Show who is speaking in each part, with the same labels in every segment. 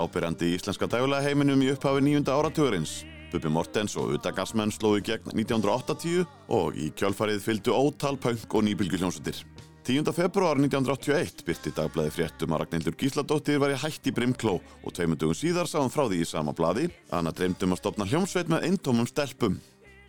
Speaker 1: ábyrjandi í íslenska dægulega heiminum í upphafi nýjunda áratugurins. Bubi Mortens og Udagarsmenn slóðu gegn 1980 og í kjálfarið fylgdu ótal punk og nýbylgjuljónsutir. 10. februar 1981 byrti dagblæði fréttum að Ragnhildur Gísladóttir var í hætti Brimkló og tveimundugum síðar sá hann frá því í sama bladi að hann að dreymdum að stopna hljómsveit með eintómum stelpum.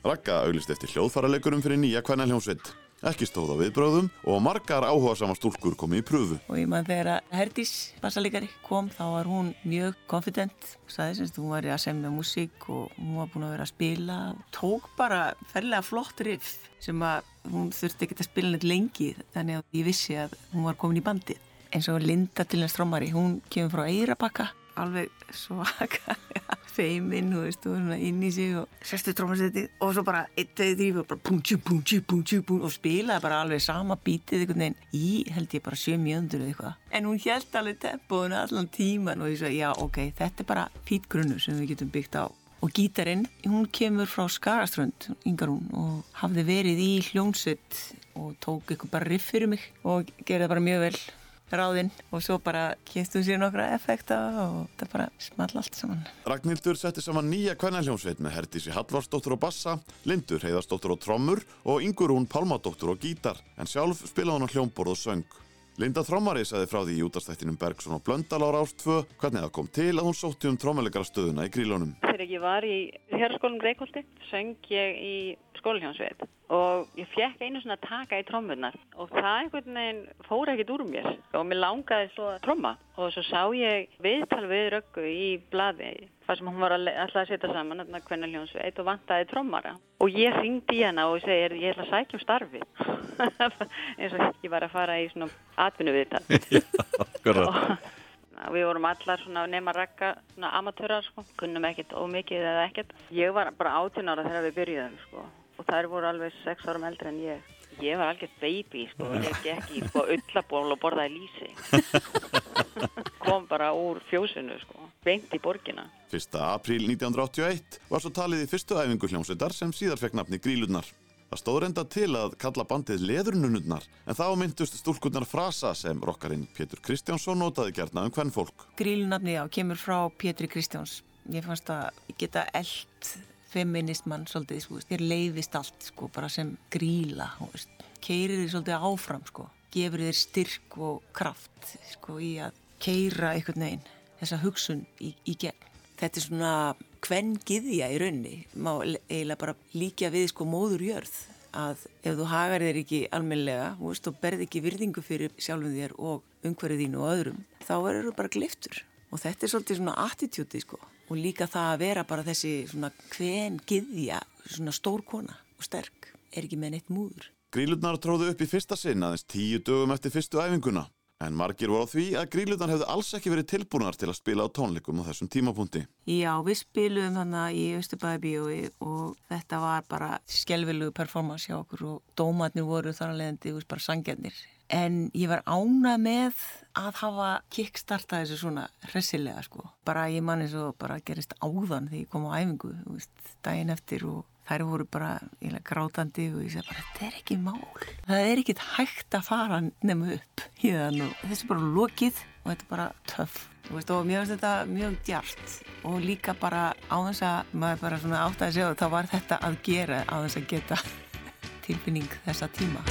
Speaker 1: Ragga auglist eftir hljóðfaralegurum fyrir nýja kvæna hljómsveit. Ekki stóð á viðbröðum og margar áhuga sama stúlkur komi í pröfu.
Speaker 2: Og ég mann þegar að Herdís bassalegari kom þá var hún mjög confident sagði semst hún var að semja músík og hún var búin að vera að spila og tók bara ferlega flott riff sem að hún þurfti ekki að spila neitt lengi þannig að ég vissi að hún var komin í bandi. Eins og Linda til næst strómari, hún kemur frá Eirabakka alveg svaka feiminn og veist, og inn í sig og sestu trómasetti og svo bara 1, 2, 3 og bara punchi, punchi, punchi, punchi og spilaði bara alveg sama bítið einhvern veginn í held ég bara 7 mjöndur eða eitthvað. En hún held alveg tempoðun allan tíman og ég svo já ok, þetta er bara fít grunnu sem við getum byggt á. Og gítarinn, hún kemur frá Skaraströnd yngarún og hafði verið í hljónsveit og tók eitthvað bara riff fyrir mig og gerði bara mjög vel ráðinn og svo bara kynstu sér nokkra effekta og það bara small allt saman.
Speaker 1: Ragnhildur setti saman nýja kvennaljónsveit með Herdísi Hallvarsdóttur á bassa, Lindur Heiðarsdóttur á trommur og Ingurún Pálmadóttur á gítar en sjálf spilaði hann á hljómborð og söng. Linda Trommari saði frá því í útastættinum Bergson og Blöndal ára ást 2 hvernig það kom til að hún sótti um trommelegara stöðuna í grílunum.
Speaker 3: Þegar ég var í hérskólum Reykjóldi söng ég í skólihjónsveit og ég fekk einu svona taka í trommunar og það einhvern veginn fór ekkert úr mér og mér langaði svo að tromma og svo sá ég viðtal við röggu í bladi þar sem hún var alltaf að setja saman hvernig hljónsveit og vantaði trommara. Og ég ringdi hana og segir ég ætla að sækja um starfi eins og ég var að fara í svona atvinnu viðtal og við vorum allar svona nema rakka svona amatörar sko, kunnum ekkert ómikið eða ekkert. Ég var bara 18 ára þegar við byrjuðum sko. Og þær voru alveg 6 árum eldri en ég. Ég var algjört baby, sko, ég gekk í sko ullaból og borðaði lísi. Kom bara úr fjósinu, sko, beint í borgina.
Speaker 1: 1. apríl 1981 var svo talið í fyrstu æfingu hljómsveitar sem síðar fekk nafni Grílurnar. Það stóð reynda til að kalla bandið Leðurnunurnar en þá myndust stúlkunnar frasa sem rockarinn Pétur Kristjánsson notaði gerna um hvern fólk.
Speaker 2: Grílunafni, já, kemur frá Pétri Kristjáns. Ég fannst að geta eld feministmann svolítið, sko, þér leiðist allt sko, bara sem gríla keirir þér svolítið áfram sko gefur þér styrk og kraft sko í að keira einhvern veginn þessa hugsun í, í gegn. Þetta er svona hvern giðja í raunni má eiginlega bara líka við sko móður jörð að ef þú hagar þér ekki almenlega veist, og berð ekki virðingu fyrir sjálfum þér og umhverfið þínu og öðrum þá verður þú bara gliftur og þetta er svolítið svona attitúti sko. Og líka það að vera bara þessi svona hven giðja, svona stór kona og sterk, er ekki með neitt múður.
Speaker 1: Grílurnar tróðu upp í fyrsta sinn aðeins tíu dögum eftir fyrstu æfinguna en margir voru á því að grílurnar hefðu alls ekki verið tilbúinar til að spila á tónleikum á þessum tímapunkti.
Speaker 2: Já, við spilum þannig í Östubæðabíói og þetta var bara skjálfilugu performance hjá okkur og dómatnir voru þar að leiðandi bara sangjarnir en ég var ána með að hafa kickstarta þessu svona hressilega sko. Bara ég manni svo bara gerist áðan þegar ég kom á æfingu, veist, daginn eftir og þær voru bara grátandi og ég segi bara þetta er ekki mál. Það er ekkit hægt að fara nefnu upp þann og þessi er bara lokið og þetta er bara töff. Veist, og mér finnst þetta mjög djart og líka bara á þess að maður bara svona átt að og þá var þetta að gera á þess að geta tilfinning þessa tíma.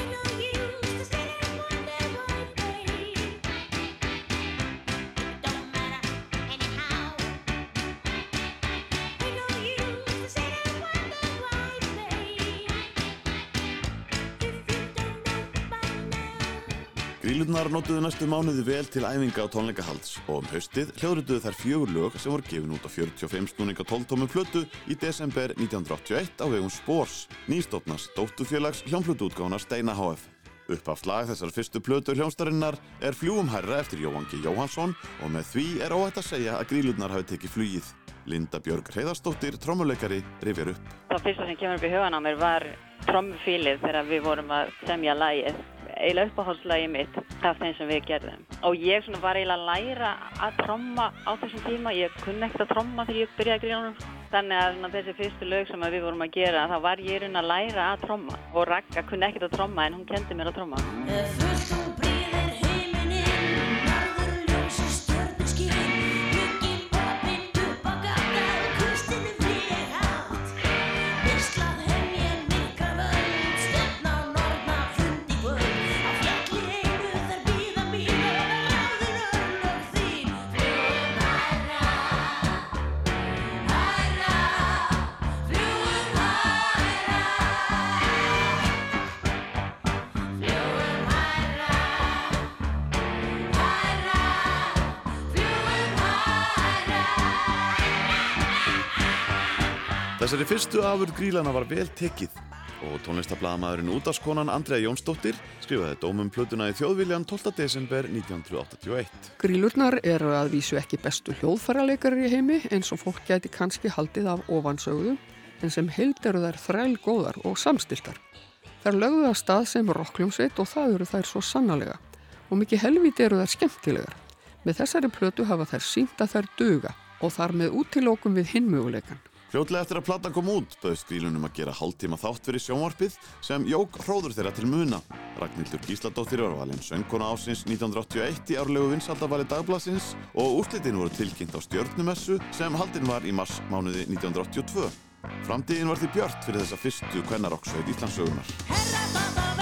Speaker 1: Grílunar notuðu næstu mánuði vel til æfinga og tónleikahalds og um haustið hljóðrituðu þær fjögur lög sem voru gefin út á 45 snúninga 12 tómi plötu í desember 1981 á vegum Spors, nýstóttnas dóttufélags hljónflutuútgána Steina HF. Upphaft lag þessar fyrstu plötu hljónstarinnar er Fljúum herra eftir Jóhann G. Jóhansson og með því er óhætt að segja að grílunar hafi tekið flugið. Linda Björg Hreiðarstóttir, trommuleikari, rifjar upp.
Speaker 3: Það fyrsta sem kemur upp í hugan á mér var trommufílið þegar við vorum að semja lægið. Eiginlega uppáhaldslægið mitt af þeim sem við gerðum. Og ég svona var eiginlega að læra að tromma á þessum tíma. Ég kunni ekkert að tromma þegar ég byrjaði að gríða Þannig að svona, þessi fyrstu lög sem við vorum að gera, þá var ég raun að læra að tromma. Og Ragga kunni ekkert að tromma en hún kendi mér að tromma.
Speaker 1: Þessari fyrstu afur grílana var vel tekið og tónlistablaðamæðurinn útaskonan Andrea Jónsdóttir skrifaði dómum plötuna í þjóðviljan 12. desember 1981.
Speaker 4: Grílurnar eru að vísu ekki bestu hljóðfæraleikari í heimi eins og fólk gæti kannski haldið af ofansögðu en sem heild eru þær þræl góðar og samstiltar. Þær lögðu að stað sem rockljómsveit og það eru þær svo sannalega og mikið helviti eru þær skemmtilegar. Með þessari plötu hafa þær sínt að þær duga og þar með útilókum við hinmöguleikan.
Speaker 1: Fljótlega eftir að platan kom út bauðst grílunum að gera hálftíma þátt fyrir sjónvarpið sem jók hróður þeirra til muna. Ragnhildur Gísladóttir var valinn söngkona ásins 1981 í árlegu vinsaldavali dagblasins og úrslitin voru tilkynnt á stjörnumessu sem haldinn var í mars mánuði 1982. Framtíðin var því björt fyrir þessa fyrstu kvennarokksveit Íslandsögunar.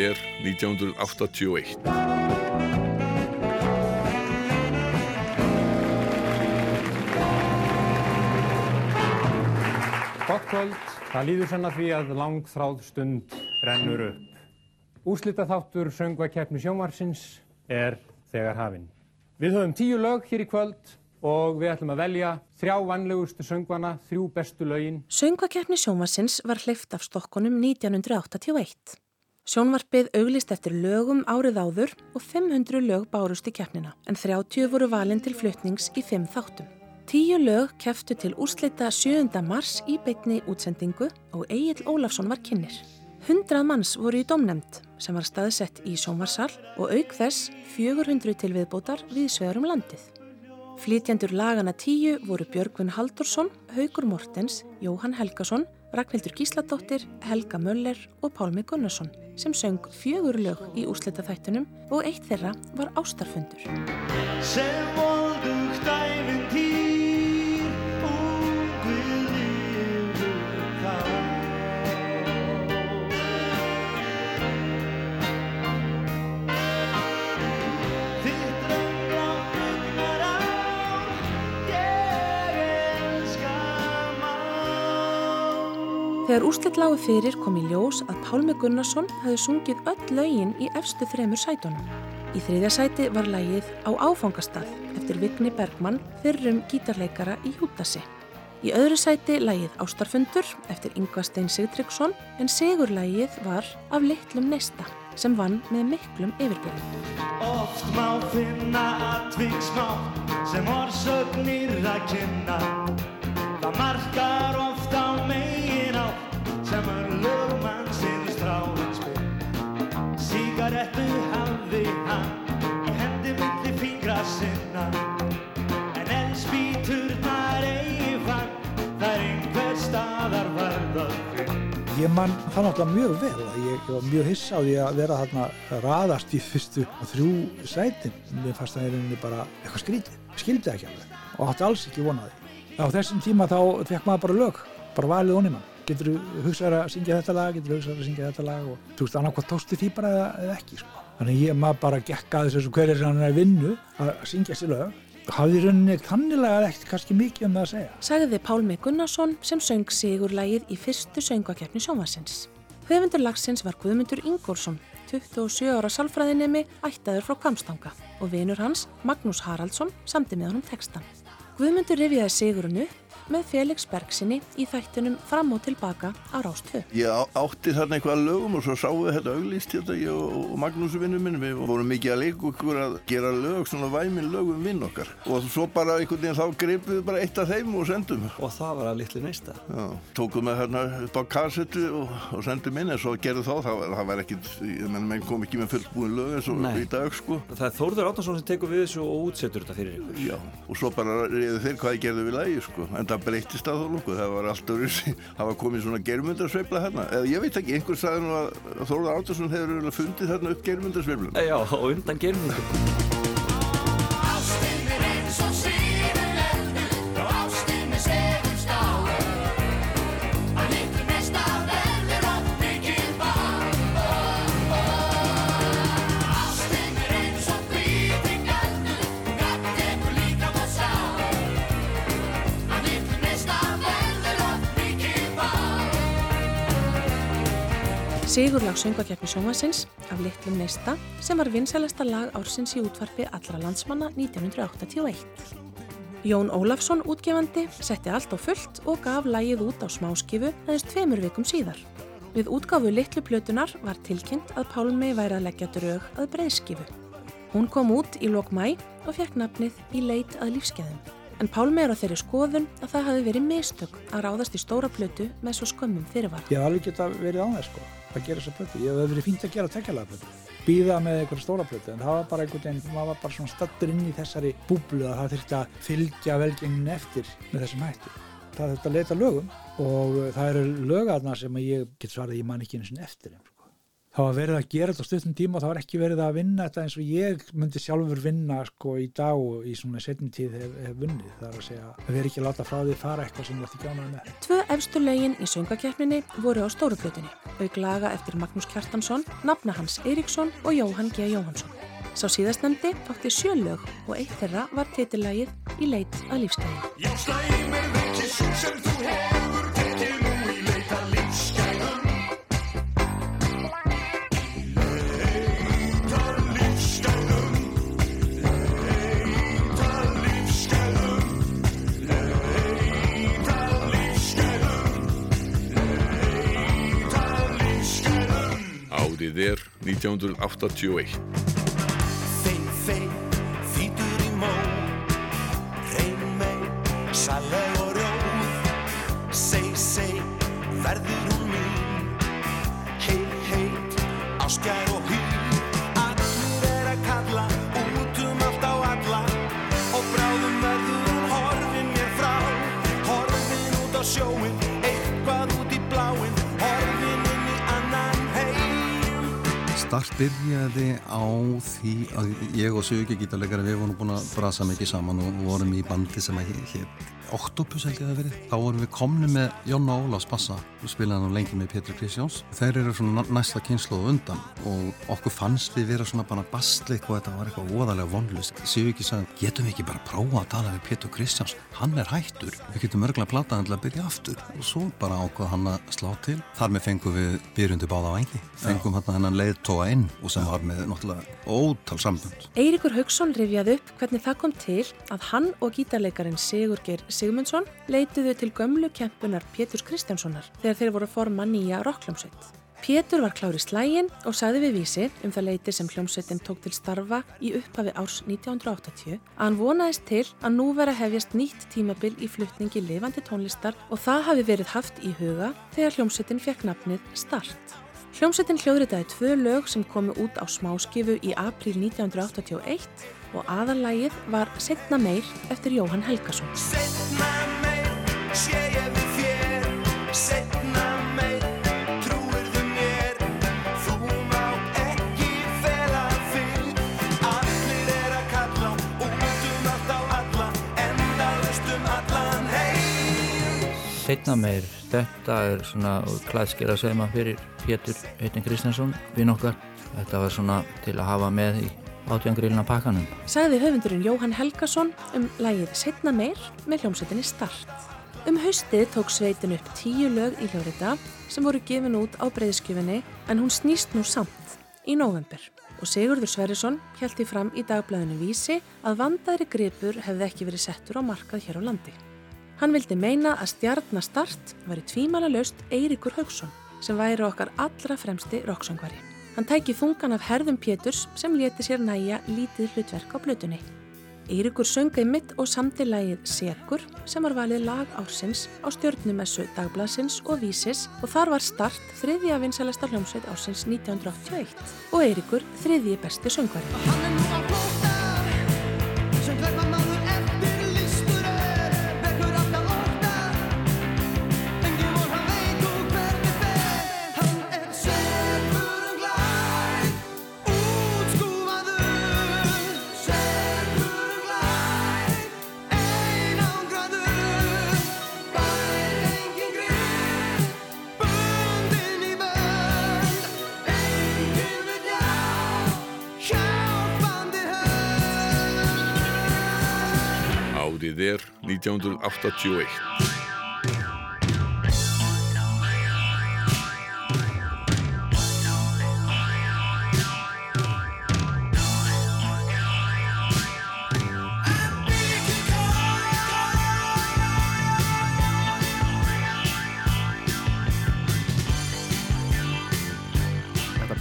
Speaker 5: Árið er 1981.
Speaker 6: Gott kvöld, það líður senn að því að langþráð stund rennur upp. Úslita þáttur söngvakeppni sjónvarsins er þegar hafinn. Við höfum tíu lög hér í kvöld og við ætlum að velja þrjá vannlegustu söngvana, þrjú bestu lögin.
Speaker 7: Söngvakeppni sjónvarsins var hleyft af Stokkonum 1981. Sjónvarpið auglist eftir lögum árið áður og 500 lög bárust í keppnina, en 30 voru valin til flutnings í 5 þáttum. Tíu lög keftu til úrslita 7. mars í beitni útsendingu og Egil Ólafsson var kynir. Hundrað manns voru í domnemnd sem var staðsett í sjónvarsal og auk þess 400 til viðbótar við svegarum landið. Flytjandur lagana tíu voru Björgvin Haldursson, Haugur Mortens, Jóhann Helgason, Ragnhildur Gísladóttir, Helga Möller og Pálmi Gunnarsson sem söng fjögur lög í úrslita þættunum og eitt þeirra var Ástarfundur. Þegar úrslit lágu fyrir kom í ljós að Pálmi Gunnarsson hafði sungið öll lögin í efstu þremur sætunum. Í þriðja sæti var lægið á áfangastað eftir Vigni Bergmann fyrrum gítarleikara í Jútasi. Í öðru sæti lægið Ástarfundur eftir Yngva Stein Sigtryggsson en sigurlægið var af litlum neista sem vann með miklum yfirbyrjum.
Speaker 8: Oft má finna atviksmá sem orsögnir að kynna. Það markar
Speaker 9: Ég man það náttúrulega mjög vel að ég, ég var mjög hissa á því að vera þarna raðast í fyrstu þrjú sætin. Mér fannst það í rauninni bara eitthvað skrítið. Skildi ekki alveg og átti alls ekki vonaði. Á þessum tíma þá fekk maður bara lög, bara valið onni mann. Getur þú hugsað að syngja þetta lag, getur þú hugsað að syngja þetta lag og þú veist annað hvað tókstu því bara eða, eða ekki. Sko. Þannig ég maður bara gekk að þessu hverju sem hann er vinnu að syngja sér lög. Hafði rauninni tannilega ekkert kannski mikið um það að segja.
Speaker 7: Sagði Pálmi Gunnarsson sem söng sigurlægið í fyrstu söngvakeppni sjónvarsins. Höfundur lagsins var Guðmundur Ingólfsson, 27 ára salfræðinemi ættaður frá Kvamstanga og vinur hans, Magnús Haraldsson, samti með honum textan. Guðmundur rifjaði sigurinn upp með Felix Bergsinni í þættunum fram og tilbaka á Rástvö.
Speaker 10: Ég átti þarna eitthvað lögum og svo sáum við þetta auglýst hérna ég og, Magnús vinnu minn við vorum mikið að leika okkur að gera lög svona væmin lög um vinn okkar og svo bara einhvern veginn þá greipum við bara eitt af þeim og sendum
Speaker 11: Og það var að litlu neista.
Speaker 10: Já, tókum við hérna upp á kassetu og, og sendum inn en svo gerðu þá það, var- það var ekkit, ég menn menn kom ekki með fullbúin lög eins og í dag sko
Speaker 11: Það er Þórður Átnarsson sem tekur við þessu og útsetur þetta fyrir ykkur.
Speaker 10: Já, og svo bara reyðu þeir hvað ég gerði við lægi sko, en það breytist það þó nokkuð, það var allt öðru það var komið svona germundarsveifla hérna, eða ég veit ekki, einhver sagði nú að Þórður Árnason hefur fundið þarna upp germundarsveiflum.
Speaker 11: Já, og undan germundum.
Speaker 7: Sigurlag söngvakeppni sjónvarsins af Litlum Neista sem var vinsælasta lag ársins í útvarpi allra landsmanna 1981. Jón Ólafsson útgefandi setti allt á fullt og gaf lagið út á smáskifu aðeins tveimur vikum síðar. Við útgáfu Litlu plötunar var tilkynnt að Pálmi væri að leggja drög að breiðskifu. Hún kom út í lok mæ og fekk nafnið Í leit að lífskeiðum. En Pálmi er á þeirri skoðun að það hafi verið mistök að ráðast í stóra plötu með svo skömmum fyrirvara.
Speaker 9: Ég hef alveg geta verið á það sko, að gera þessa plötu. Ég hef verið fínt að gera tekjalega plötu. Býða með einhverja stóra plötu, en það var bara einhvern veginn, maður var bara svona stattur inn í þessari búblu að það þurfti að fylgja velgengnin eftir með þessum hætti. Það þurfti að leita lögum og það eru lögarna sem ég get svarað að ég man ekki einu sinni eftir þeim. Það var verið að gera þetta á stuttum tíma og það var ekki verið að vinna þetta eins og ég myndi sjálfur vinna sko í dag og í svona setjum tíð hef, hef vunnið. Það er að segja að við erum ekki að láta frá því fara eitthvað sem ert ekki ánægð með.
Speaker 7: Tvö efstu lögin í söngakeppninni voru á stóruplötunni, auk laga eftir Magnús Kjartansson, nafna hans Eiríksson og Jóhann G. Jóhannsson. Sá síðastnemdi átti sjö lög og eitt þeirra var titillagið Í leit að lífsgæði.
Speaker 5: 1981.
Speaker 12: byrjaði á því að ég og Sögi gítarleikari við vorum búin að brasa mikið saman og vorum í bandi sem að hétt Octopus held ég að verið. Þá vorum við komni með Jonna Ólafs bassa og spilaði hann lengi með Petri Kristjáns. Þeir eru svona næsta kynslu og undan og okkur fannst við vera svona bara bastleik og þetta var eitthvað óðarlega vonlust. Sögi sagði, getum við ekki bara prófa að tala við Petri Kristjáns? Hann er hættur. Við getum örgulega plataðan til að byrja aftur. Og svo bara ákvað hann að slá til. Þar með fengum við byrjundu báða vængi. Fengum hann hennan leiðtóa inn og sem var með náttúrulega ótal sambund.
Speaker 7: Sigmundsson leituðu til gömlu kempunar Péturs Kristjánssonar þegar þeir voru að forma nýja rockljómsveit. Pétur var klár í slægin og sagði við vísi um það leiti sem hljómsveitin tók til starfa í upphafi árs 1980 að hann vonaðist til að nú vera hefjast nýtt tímabil í flutningi lifandi tónlistar og það hafi verið haft í huga þegar hljómsveitin fekk nafnið Start. Hljómsveitin hljóðritaði tvö lög sem komu út á smáskifu í april 1981 og aðalægið var Setna meir eftir Jóhann Helgason.
Speaker 8: Setna meir sé ég við þér Setna meir trúirðu mér Þú má ekki fela þig Allir er að kalla út um allt á alla Endalaust um allan heim
Speaker 13: Setna meir, þetta er svona klæðskera segma fyrir Pétur Heitin Kristjánsson, vinn okkar. Þetta var svona til að hafa með í átjángrillina pakkanum.
Speaker 7: Sagði höfundurinn Jóhann Helgason um lægið Setna meir með hljómsveitinni Start. Um haustið tók sveitin upp tíu lög í hljóðrita sem voru gefin út á breyðskjöfinni en hún snýst nú samt í november. Og Sigurður Sverrisson held í fram í dagblæðinu vísi að vandaðri gripur hefði ekki verið settur á markað hér á landi. Hann vildi meina að stjarnastart væri tvímala löst Eiríkur Haugsson sem væri okkar allra fremsti roksöngvari. Hann tæki þungan af herðum Péturs sem leti sér næja lítið hlutverk á blötunni. Eiríkur sönga í mitt og samti lægið Segur sem var valið lag ársins á stjörnumessu dagbladsins og vísis og þar var start þriðja vinsalesta hljómsveit ársins 1981 og Eiríkur þriðji besti söngvari.
Speaker 5: 1981.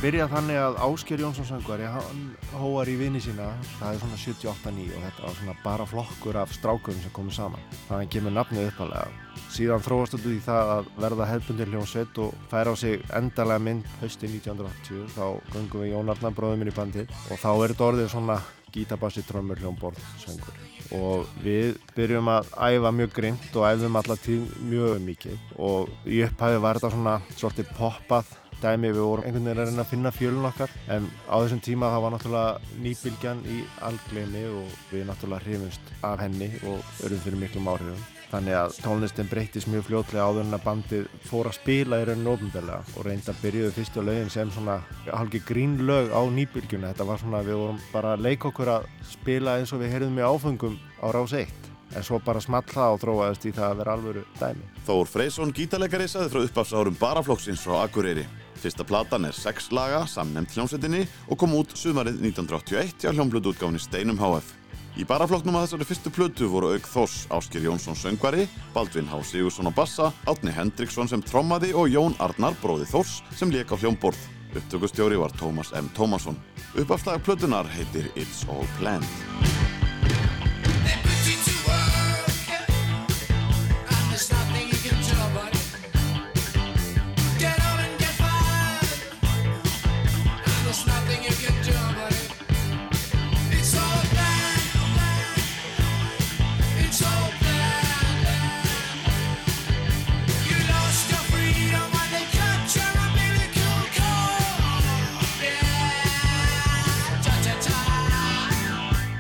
Speaker 14: Þetta byrjaði þannig að Ásker Jónsson söngvari, hann hóar í vini sína, það er svona 78-9 og þetta var svona bara flokkur af strákurum sem komið saman. Þannig kemur nafnið uppalega. Síðan þróast þetta í það að verða hefbundir hljómsveit og færa á sig endalega mynd hösti 1980, þá gungum við Jón Arnar bróðum minn í bandið og þá er þetta orðið svona gítabassi, trömmur, hljómborð, söngur. Og við byrjum að æfa mjög grimt og æfum alltaf tíð mjög mikið og í upphæfi var þetta svona svolítið poppað dæmi, við vorum einhvern veginn að reyna að finna fjölun okkar en á þessum tíma það var náttúrulega nýbylgjan í algleimi og við náttúrulega hrifumst af henni og örum fyrir miklum áhrifum. Þannig að tónlistin breytist mjög fljótlega áður en að bandið fór að spila í rauninu ofinbeglega og reynda að byrjuðu fyrstu lögin sem svona halki grínlög á nýbylgjuna. Þetta var svona, við vorum bara að leika okkur að spila eins og við heyrðum í áfengum á rás 1 en svo bara small það og þróaðist í það að vera alvöru dæmi.
Speaker 1: Þór Freysson, gítarleikari, saði frá uppafsárum baraflokksins frá Akureyri. Fyrsta platan er sex laga, samnefnd hljómsveitinni og kom út sumarið 1981 hjá hljómblöðutgáfni Steinum HF. Í baraflokknum að þessari fyrstu plötu voru auk Þórs Ásker Jónsson söngvari, Baldvin H. Sigursson á bassa, Átni Hendriksson sem trommaði og Jón Arnar, bróði Þórs, sem lék á hljómborð. Upptökustjóri var Tómas M. Tómasson. Uppafslag plötunar heitir It's All Planned.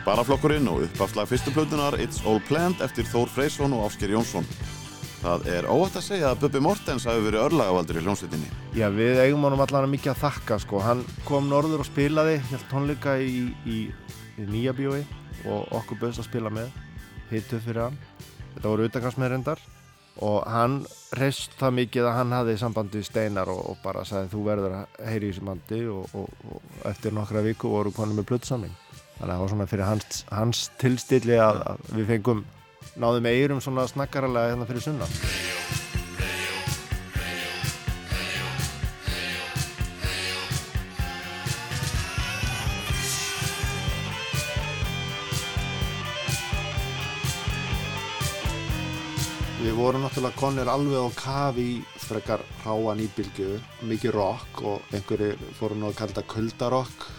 Speaker 8: Cha-cha-cha.
Speaker 1: Baraflokkurinn og uppafslag fyrstu plötunar It's All Planned eftir Þór Freysson og Ásker Jónsson. Það er óvægt að segja að Bubbi Mortens hafi verið örlagavaldur í hljómsveitinni.
Speaker 14: Já, við eigum honum allan mikið að þakka sko. Hann kom norður og spilaði, held tónleika í, í, í nýja bíói og okkur bauðst að spila með, hitu fyrir hann. Þetta voru utakarsmeðrendar og hann reist það mikið að hann hafði sambandi við Steinar og, og bara sagði þú verður að heyri í þessu bandi og, og, og eftir nokkra viku voru konum með plötsamling. Þannig að það var svona fyrir hans, hans tilstilli að, að við fengum, náðum eirum svona snakkaralega hérna fyrir sunna. Við vorum náttúrulega konir alveg á kafi í frekar ráa nýbylgu, mikið rock og einhverjir fóru nú að kalla þetta kuldarokk.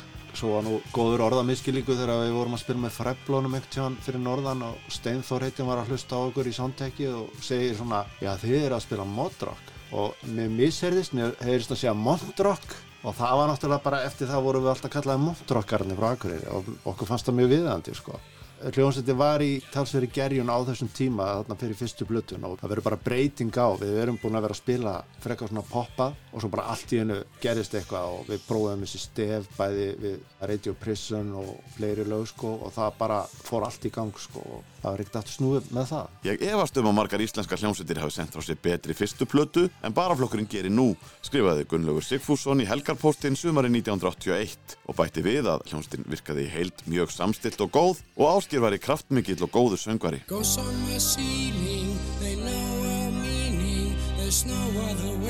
Speaker 14: Svo var nú góður orðamiskilíku þegar við vorum að spila með freblónum einhvern tíðan fyrir norðan og Steinþór heitin var að hlusta á okkur í soundteki og segir svona, já þið eru að spila modrock og mér misherðist, mér heyrist að segja mondrock og það var náttúrulega bara eftir það vorum við alltaf kallaði mondrockarnir frá Akureyri og okkur fannst það mjög viðandi sko. Hljómsveitin var í talsveri gerjun á þessum tíma þarna fyrir fyrstu blötun og það verður bara breyting á við erum búin að vera að spila frekar svona poppa og svo bara allt í hennu gerist eitthvað og við prófum þessi stef bæði við Radio Prison og fleiri lög sko og það bara fór allt í gang sko og það var ekkert aftur snúið með það
Speaker 1: Ég efast um að margar íslenska hljómsveitir hafi sendt frá sér betri fyrstu plötu en baraflokkurinn gerir nú, skrifaði Gunnlaugur Sigfússon í Helgarpóstin sumari 1981 og bætti við að hljómsveitin virkaði í heild mjög samstilt og góð og áskýr var í kraftmikill og góður söngvari.
Speaker 15: My ceiling, meaning. No other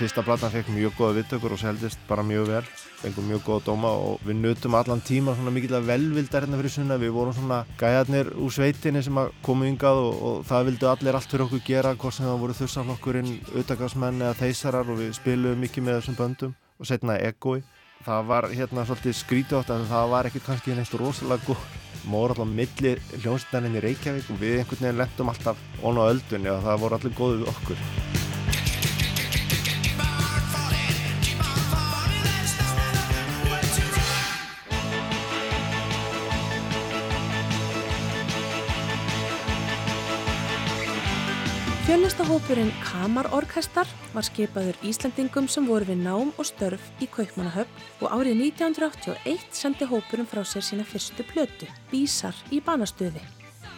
Speaker 14: fyrsta platan fekk mjög góða viðtökur og seldist bara mjög vel. Fengum mjög góða dóma og við nutum allan tíma svona mikill að velvildar hérna fyrir sunna við vorum svona gæjarnir úr sveitinni sem komu yngað og, og það vildu allir allt fyrir okkur gera hvort sem það voru þursaflokkurinn, auðvitaðsmenn eða þeysarar og við spiluðum mikið með þessum böndum og setna egoi. Það var hérna svolítið skrítátt en það var ekkert kannski neitt rosalega góð mór alltaf milli hljómsveitarinn í Reykjavík og við einhvern veginn lendum alltaf ón á öldunni og það voru allir góðið okkur
Speaker 7: Fjölnistahópurinn Kamarorkestar var skipaður Íslandingum sem voru við nám og störf í Kaupmannahöfn og árið 1981 sendi hópurinn frá sér sína fyrstu plötu, Bísar í banastöði.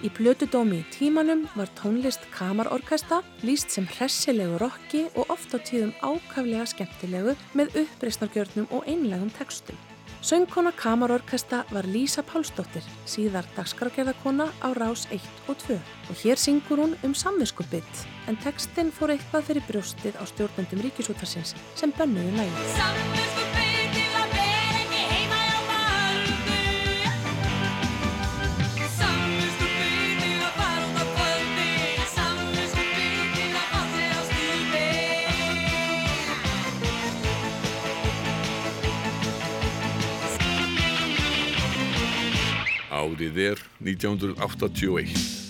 Speaker 7: Í plötudómi í tímanum var tónlist Kamarorkesta líst sem hressilegu rocki og oft á tíðum ákaflega skemmtilegu með uppreisnargjörnum og einlegum textum. Söngkona Kamarorkesta var Lísa Pálsdóttir, síðar dagskrágerðarkona á Rás 1 og 2 og hér syngur hún um samvinskubitt en textin fór eitthvað fyrir brjóstið á stjórnendum ríkisútarsins sem bönnuðu lægið.
Speaker 5: Árið er 1981.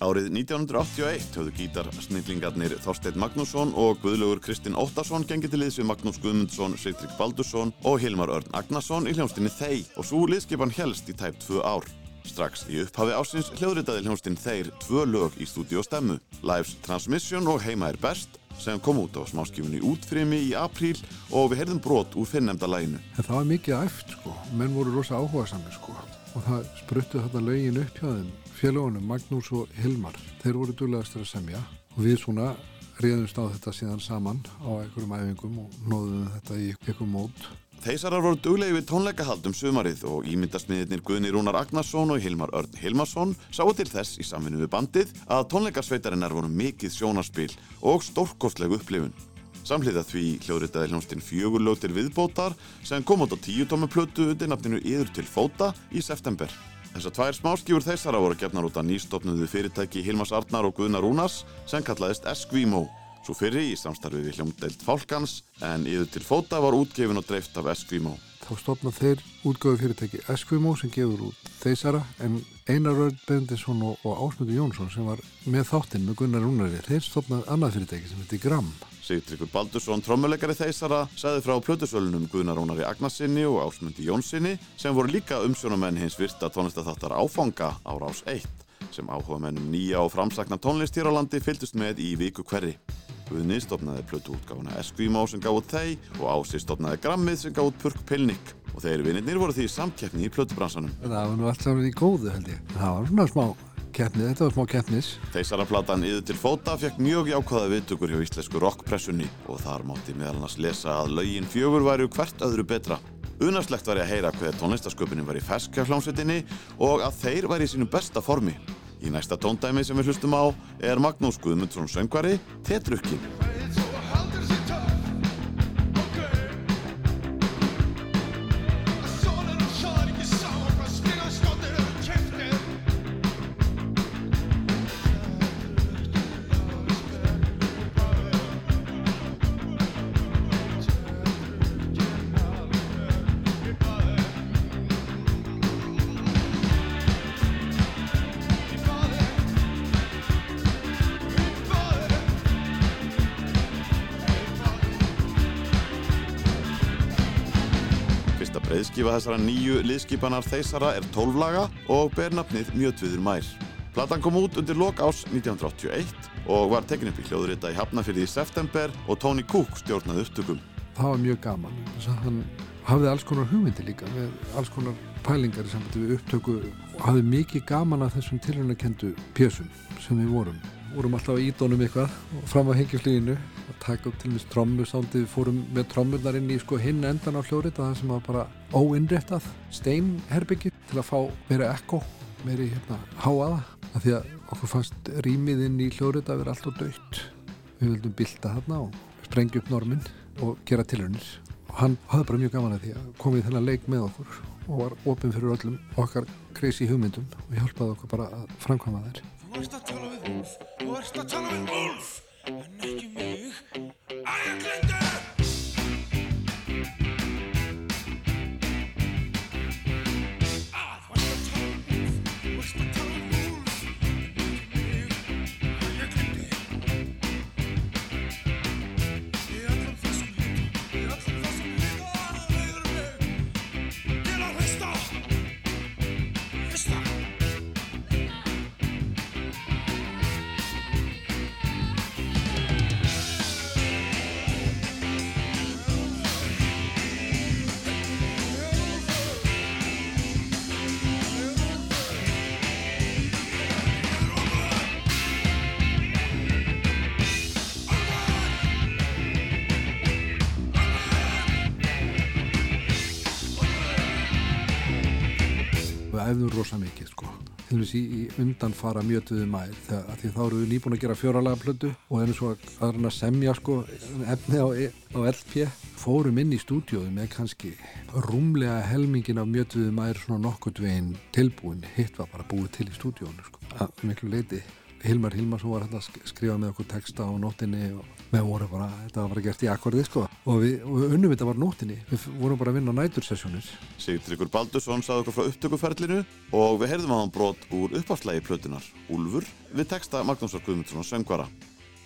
Speaker 1: Árið 1981 höfðu gítarsnillingarnir Þorsteinn Magnússon og Guðlaugur Kristinn Óttarsson gengið til liðs við Magnús Guðmundsson, Sigtrik Baldursson og Hilmar Örn Agnarsson í hljónstinni Þeir og svo liðskipan helst í tæp tvö ár. Strax í upphafi ásins hljóðritaði hljónstinn Þeir tvö lög í stúdíu stemmu, Lives Transmission og Heima er best sem kom út á smáskifunni útfrimi í apríl og við heyrðum brot úr finnemda læginu.
Speaker 16: En það var mikið æft sko, menn voru rosa áhuga sami sko. Og það spruttu þetta lögin upp hjá þeim félagunum Magnús og Hilmar. Þeir voru duglegastur að semja og við svona reyðumst á þetta síðan saman á einhverjum æfingum og nóðum þetta í einhverjum mót.
Speaker 1: Þeisarar voru duglegi við tónleikahaldum sumarið og ímyndasmiðirnir Guðni Rúnar Agnarsson og Hilmar Örn Hilmarsson sáu til þess í samvinnu við bandið að tónleikasveitarinnar voru mikið sjónarspil og stórkostleg upplifun. Samhliða því hljóðritaði hljónstinn fjögurlög til viðbótar sem kom át á tíu tómi plötu undir nafninu Yður til fóta í september. Þessar tvær smáskífur þeissara voru gefnar út að nýstofnuðu fyrirtæki Hilmas Arnar og Guðna Rúnars sem kallaðist Eskvimo Svo fyrri í samstarfi við hljómdeild Fálkans en yður til fóta var útgefin og dreift af Eskimo.
Speaker 16: Þá stopna þeir útgöðu fyrirtæki Eskimo sem gefur út þeisara en Einar Rörd Bendisson og, Ásmundur Jónsson sem var með þáttinn með Gunnar Rúnari, þeir stopnaði annað fyrirtæki sem heitir Gram.
Speaker 1: Sigtryggur Baldursson, trommuleikari þeisara, sagði frá plötusölunum Guðnar Rónari Agnarsinni og Ásmundi Jónsinni sem voru líka umsjónamenn hins virta tónlistatháttar Áfanga á Rás 1 sem áhuga mennum nýja og framsakna tónlist hér á landi fylgdust með í viku hverri. Guðni stopnaði plötuútgáfuna Eskimo sem gáði þeir og Ási stopnaði Grammið sem gáði Purk Pilnik og þeir vinnirnir voru því samkeppni í plötubransanum.
Speaker 16: Það var nú allt saman í góðu held ég. Það var svona smá keppnið, þetta var smá keppnis.
Speaker 1: Þeisaraplatan Yður til fóta fekk mjög jákvæða viðtökur hjá íslensku rockpressunni og þar mátti meðal annars lesa að lögin fjögur væri hvert öðru betra. Unarslegt var ég að heyra hver tónlistasköpunin var í ferskja hljómsveitinni og að þeir væri í sínum besta formi. Í næsta tóndæmi sem við hlustum á er Magnús Guðmundsson söngvari Tetrukkin. Breyðskifa þessara nýju liðskipanar þeisara er 12 laga og ber nafnið Mjötviður mær. Platan kom út undir lok ás 1981 og var tekin upp í hljóðurita í Hafnafyrði í september og Tony Cook stjórnaði upptökum.
Speaker 16: Það var mjög gaman. Hann hafði alls konar hugmyndi líka með alls konar pælingar í sambandi við upptöku og hafði mikið gaman af þessum tilhörnakendu pjössum sem við vorum. Vorum alltaf í ídónum eitthvað og fram á hengjaflýinu og taka upp til mis trommusándið, fórum með trommurnar inn í sko hinn endan á hljóðrita það sem var bara óinnréttað steinherbyggi til að fá meira ekko, meiri hérna háaða af því að okkur fannst rýmið inn í hljóðrita að vera alltaf dögt. Við vildum bylta þarna og sprengja upp norminn og gera tilhörnir og hann hafði bara mjög gaman að því að komið þennan leik með okkur og var ofinn fyrir öllum okkar crazy hugmyndum og hjálpaði okkur bara að framkvæma þær.
Speaker 8: Þú ert að tala við Úlf, þú ert að tala við Úlf, en ekki
Speaker 16: Við æfðum rosa mikið sko. Til dæmis í, undanfara mjötuðu mær þegar því þá eru við nýbúin að gera fjóralega plötu og erum svo að, semja sko efni á, á LP fórum inn í stúdíóðu með kannski rúmlega helmingin af mjötuðu mær svona nokkurt veginn tilbúin. Hitt var bara búið til í stúdíónu sko. Að miklu leiti Hilmar Hilmarsson var hérna að skrifa með okkur texta á nóttinni og við vorum bara, þetta var bara gert í akkordið sko og við, og við unnum þetta bara nóttinni, við vorum bara að vinna á nætursessjónir.
Speaker 1: Sigtryggur Baldursson sagði okkur frá upptökuferlinu og við heyrðum að hann brot úr uppáfslægi plötunar Úlfur við texta Magnúsar Guðmundsson söngvara.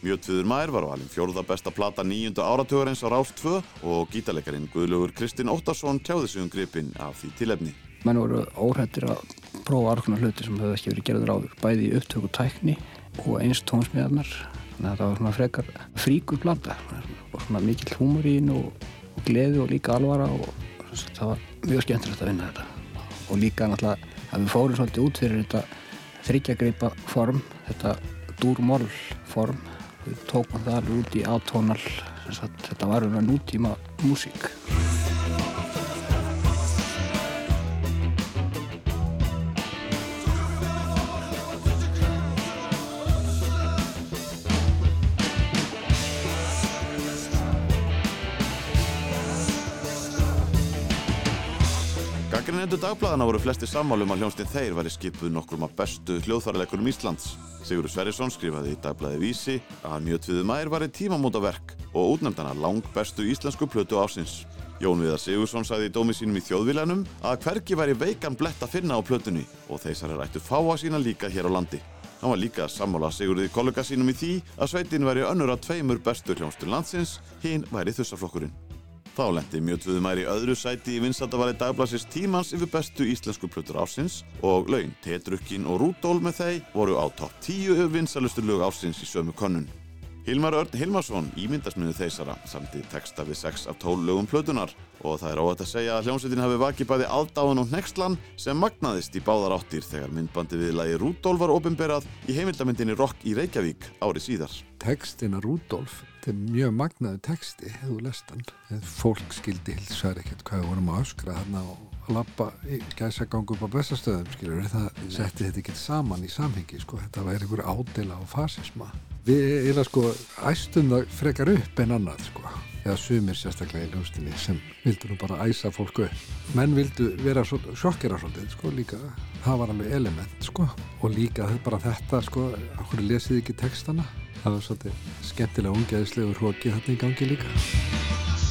Speaker 1: Mjötviður mær var á alveg fjórða besta plata nýjundu áratugurins á Rás 2 og gítarleikarin Guðlaugur Kristinn Óttarsson tjáði sig um gripin af því tilefni.
Speaker 17: menn voru óhættir að prófa alls konar hluti sem hefði ekki verið gerður áður bæði í upptöku tækni og eins tónsmiðarnar þannig að þetta var svona frekar fríkur blanda og svona mikill húmur í hinn og, og gleði og líka alvara og það var mjög skemmtilegt að vinna þetta. Og líka náttúrulega að við fórum svolítið út fyrir þetta þryggjagreipa form þetta dúrmól form við tókum það alveg út í átónal þetta var svona nútíma músík
Speaker 1: Gaggrínendur dagbladana voru flesti sammálum að hljómsnið þeir væri skipuð nokkrum af bestu hljóðfæraleikurum Íslands. Sigurður Sverrisson skrifaði í dagblaði Vísi að mjög tviðu mær var tímamóta verk og útnefndana lang bestu íslensku plötu ásins. Jón Viðar Sigursson sagði í dómi sínum í þjóðvílanum að hvergi væri veikan blett að finna á plötunni og þeisar er ættu fáa sína líka hér á landi. Hann var líka sammála Sigurði kollega sínum í því að sveitin væri önnur af tveimur bestu hljómsdur landsins, hinn væri þussaflokkurinn. Þá lendi Mjötvuðumær í öðru sæti í vinsaldavali dagblasins tímans yfir bestu íslensku plötur ásins og laun Tetrukkin og Rúdól með þeir voru á topp 10 yfir vinsalustu lög ásins í sömu konnun. Hilmar Örn Hilmarsson, ímyndasmiðu þeisara, samti texta við 6 af 12 lögum plötunar og það er óhætt að segja að hljómsveitin hafi vakið bæði aldáðan og nextlan sem magnaðist í báðar áttir þegar myndbandi við lagi Rúdólf var ofinberað í heimildamindinni Rock í Reykjavík árið síðar.
Speaker 16: Tekstina Rúdólf, þetta er mjög magnaði teksti, hefur lestan. Fólk skildi hilsar ekkert hvað við vorum að öskra þarna og lappa í gæsagangu upp á bestastöðum, skilur, það setti þetta ekki saman í samhengi, sko, þetta væri einhver ádela og fasisma. Við erum sko æstum það frekar upp en annað sko eða sumir sérstaklega í hljómsdýni sem vildu nú bara æsa fólku. Menn vildu vera sjokkera svolítið sko líka, það var alveg element sko og líka bara þetta sko, okkur lesið ekki textana, það var svolítið skemmtilega ungeðislegur hróki þarna í gangi líka.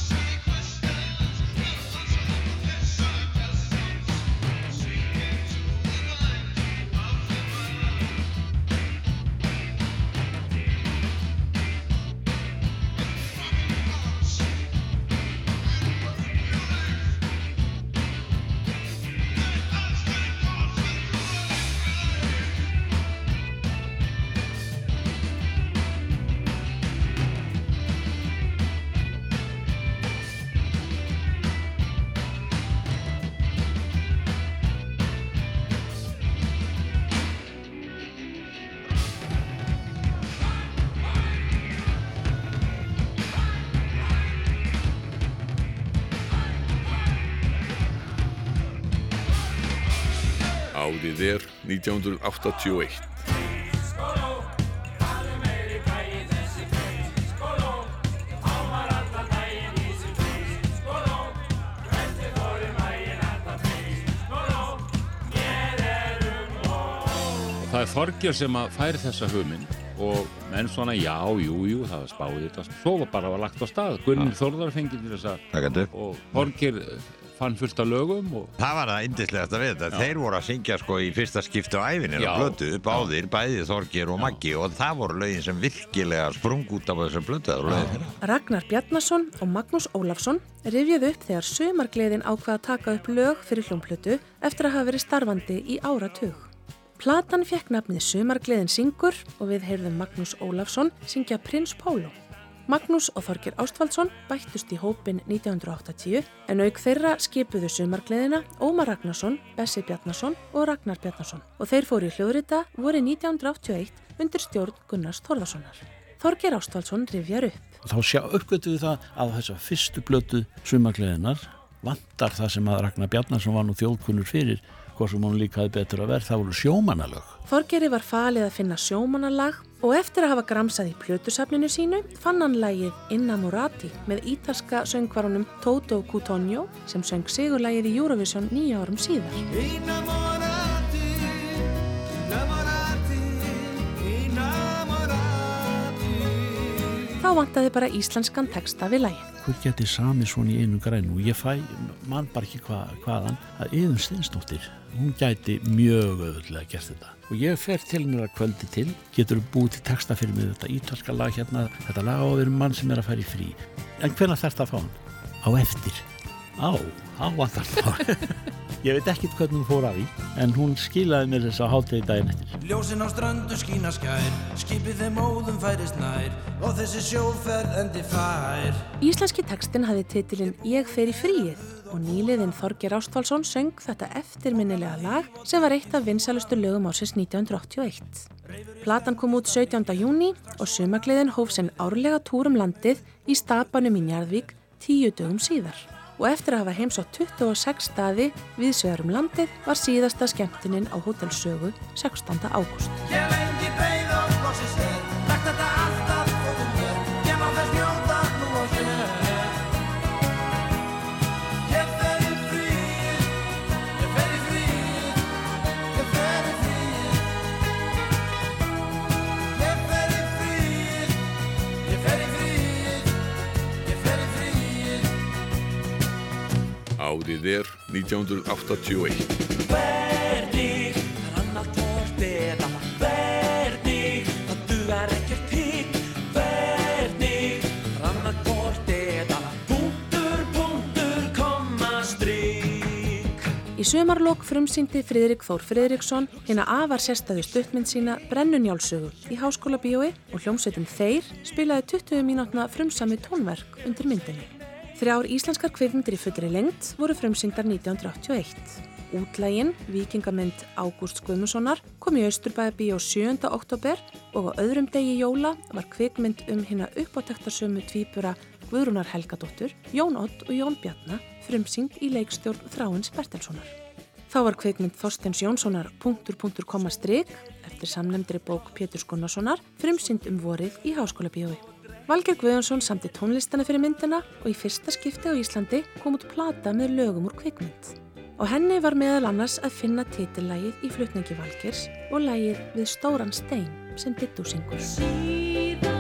Speaker 5: 1981.
Speaker 11: Það er Þorgjör sem að færi þessa hugmynd og menn svona já, jú, jú, það var spáðið þetta. Svo var bara var lagt á stað. Gunni Þorðar fengið til þess að og Þorgjör fann fullt af lögum og...
Speaker 18: Það var það indislegast að vita. Þeir voru að syngja sko í fyrsta skiptu á æfinir
Speaker 11: Já.
Speaker 18: á blötu, báðir, bæði Þorgir og Maggi og það voru lögin sem virkilega sprung út af þessar blötu. Það voru lögin þeirra.
Speaker 7: Ragnar Bjarnason og Magnús Ólafsson rifjuð upp þegar sömargleðin ákvað að taka upp lög fyrir hljómplötu eftir að hafa verið starfandi í áratug. Platan fekk nafnið Sömargleðin syngur og við heyrðum Magnús Ólafsson syngja Prins Pólo. Magnús og Þorgir Ástvaldsson bættust í hópin 1980 en auk þeirra skipuðu Sömargleðina Ómar Ragnarsson, Bessi Bjarnason og Ragnar Bjarnason og þeir fóru í hljóðrita voru 1981 undir stjórn Gunnars Þorðarssonar. Þorgir Ástvaldsson rifjar upp.
Speaker 19: þá sjá uppgötu við það að þessa fyrstu blötu sumargleðinar vantar það sem að Ragnar Bjarnarsson var nú þjóðkunnur fyrir hvað sem hún líkaði betur að verð það voru sjómanalög
Speaker 7: Þorgeri var falið að finna sjómanalag og eftir að hafa gramsað í plötusafninu sínu fann hann lagið Innamorati með ítalska söngvarunum Toto Cutugno sem söng sigurlagið í Eurovision nýja árum síðar. Þá vantaði bara íslenskan texta við lagið.
Speaker 19: hver geti sami svona í einu grænu ég fæ, mann bara ekki hva, hvaðan að yðum steinstóttir hún gæti mjög öðulega gert þetta og ég fer til hennar að kvöldi til getur búið til texta fyrir mig þetta ítalska lag hérna, þetta lag á að vera mann sem er að í frí en hvenær þarf þetta að fá hann? á eftir á, á vantar hann ég veit ekkit hvernig hún fór af því en hún skilaði mér þess að hátegi daginn eftir
Speaker 15: Ljósin á ströndu skína skær Skipið þeim óðum færist nær Og þessi sjóferð endi fær
Speaker 7: Íslenski textin hafði titilinn Ég fer í fríið og nýliðin Þorger Ástvaldsson söng þetta eftirminnilega lag sem var eitt af vinsalustu lögum ásins 1981. Platan kom út 17. júni og sumagliðin hóf sinn árlega túrum landið í stapanum í Njarðvík tíu dögum síðar. Og eftir að hafa heims á 26 staði við sögurum landið var síðasta skemmtinin á Hotel Sögu 16. ágúst.
Speaker 5: Árið er 1981.
Speaker 8: Hvernig rann allt hvort eða Hvernig það dugar ekkert til Hvernig rann allt hvort eða Punktur, punktur, komma, strik
Speaker 7: Í sumarlokk frumsýndi Friðrik Þór Friðriksson hérna afar sérstæðu stuttmynd sína Brennunjálsögu í Háskóla bíói og hljómsveitin Þeir spilaði 20 mínútna frumsami tónverk undir myndinni. Þrjár íslenskar kvikmyndir í fullri lengt voru frumsýndar 1981. Útlægin, vikingamynd Ágúst Guðmussonar, kom í Austurbæði bíó 7. oktober og á öðrum degi jóla var kvikmynd um hérna uppátæktarsömu tvíbura Guðrúnar Helgadóttur, Jón Ott og Jón Bjarnar frumsýnd í leikstjórn Þráins Bertelssonar. Þá var kveikmynd Þorstens Jónssonar punktur punktur koma strik eftir samlemndri bók Pétur Gunnarssonar frumsýnd um vorið í Háskóla bíói. Valger Guðjónsson samti tónlistana fyrir myndina og í fyrsta skipti á Íslandi kom út plata með lögum úr kveikmynd. Á henni var meðal annars að finna titillægið í flutningi Valgers og lægið við Stóran Stein sem Dittu syngur.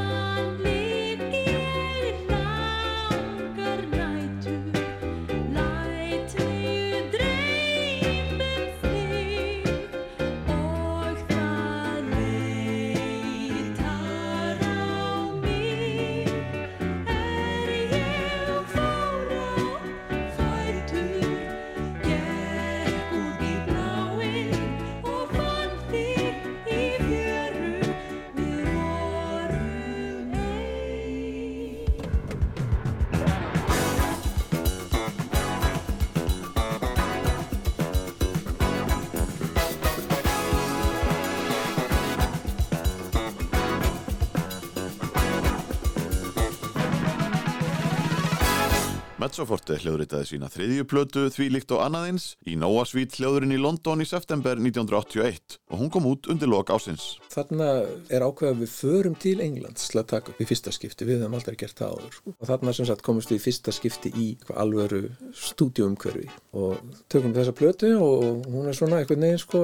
Speaker 1: Mezzoforte hljóðritaði sína þriðju plötu því líkt og annaðins í Nóa Svít hljóðurinn í London í september 1981 og hún kom út undir lok ásins.
Speaker 20: Þarna er ákveð að við förum til Englands til að taka upp í fyrsta skipti, við hefum aldrei gert það áður. Og þarna sem sagt komumst við í fyrsta skipti í hvað alvöru stúdíumhverfi og tökum þessa plötu og hún er svona einhvern veginn sko,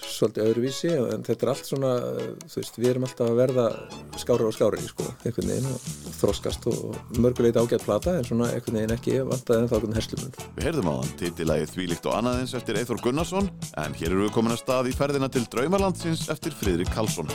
Speaker 20: svolítið öðruvísi en þetta er allt svona, þú veist, við erum alltaf að verða skárar og skárar sko, einhvern veginn og þroskast og mörguleit ágætt plata en svona einhvern veginn ekki vantaði en þá einhvern herslumund.
Speaker 1: Við heyrðum á hann titillægið því líkt og annaðins eftir Eithor Gunnarsson en hér eru við komin að stað í ferðina til Draumarlandsins eftir Friðrik Karlsson.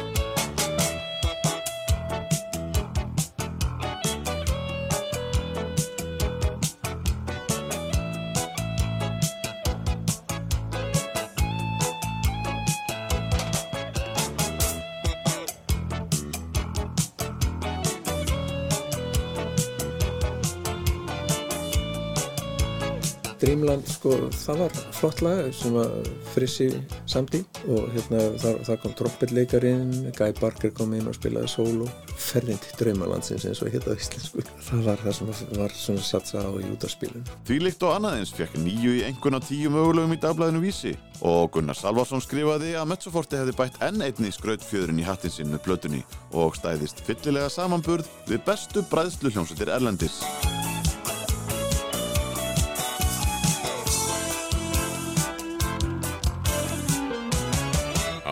Speaker 20: Dreamland, sko, það var flott lag sem að Frissi samdi og hérna þar, þar kom trompetleikarinn, Guy Barker kom inn og spilaði solo. Ferðin til Draumalandsins eins og hérna á íslensku. Það var það sem var svona satsa á í útarspilun.
Speaker 1: Því líkt og annaðins fekk nýju í einhvern af tíu mögulegum í dagblæðinu vísi og Gunnar Salvarsson skrifaði að Mezzoforte hefði bætt enn einni skrautfjöðurinn í hattin sinn með plötunni og stæðist fyllilega samanburð við bestu bræðslu hljómsveitir Erlendis.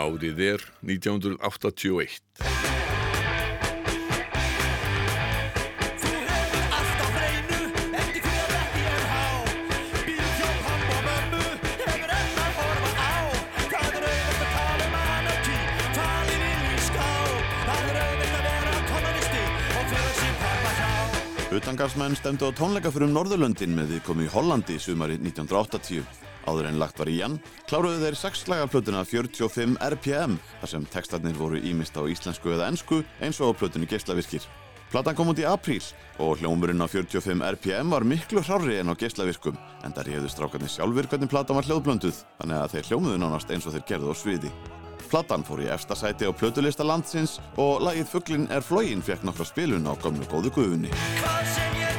Speaker 5: Árið er 1981.
Speaker 1: Utangarsmenn stemdu á tónleika fyrir um Norðurlöndin með viðkomu í Hollandi sumari 1980. Áður en lagt var í Jan, kláruðu þeir sexlægarplötuna 45 RPM, þar sem textarnir voru ímist á íslensku eða ensku eins og á plötunni geislavirkir. Platan kom út í apríl og hljómurinn á 45 RPM var miklu hrárri en á geislavirkum, en það reyðu strákarnir sjálfur hvernig platan var hljóðblönduð, þannig að þeir hljómuðu nánast eins og þeir gerðu á sviði. Platan fór í efsta sæti á plötulista landsins og lagið Fugglin er flógin fekk nokkra spilun á gömlu góðu guðunni.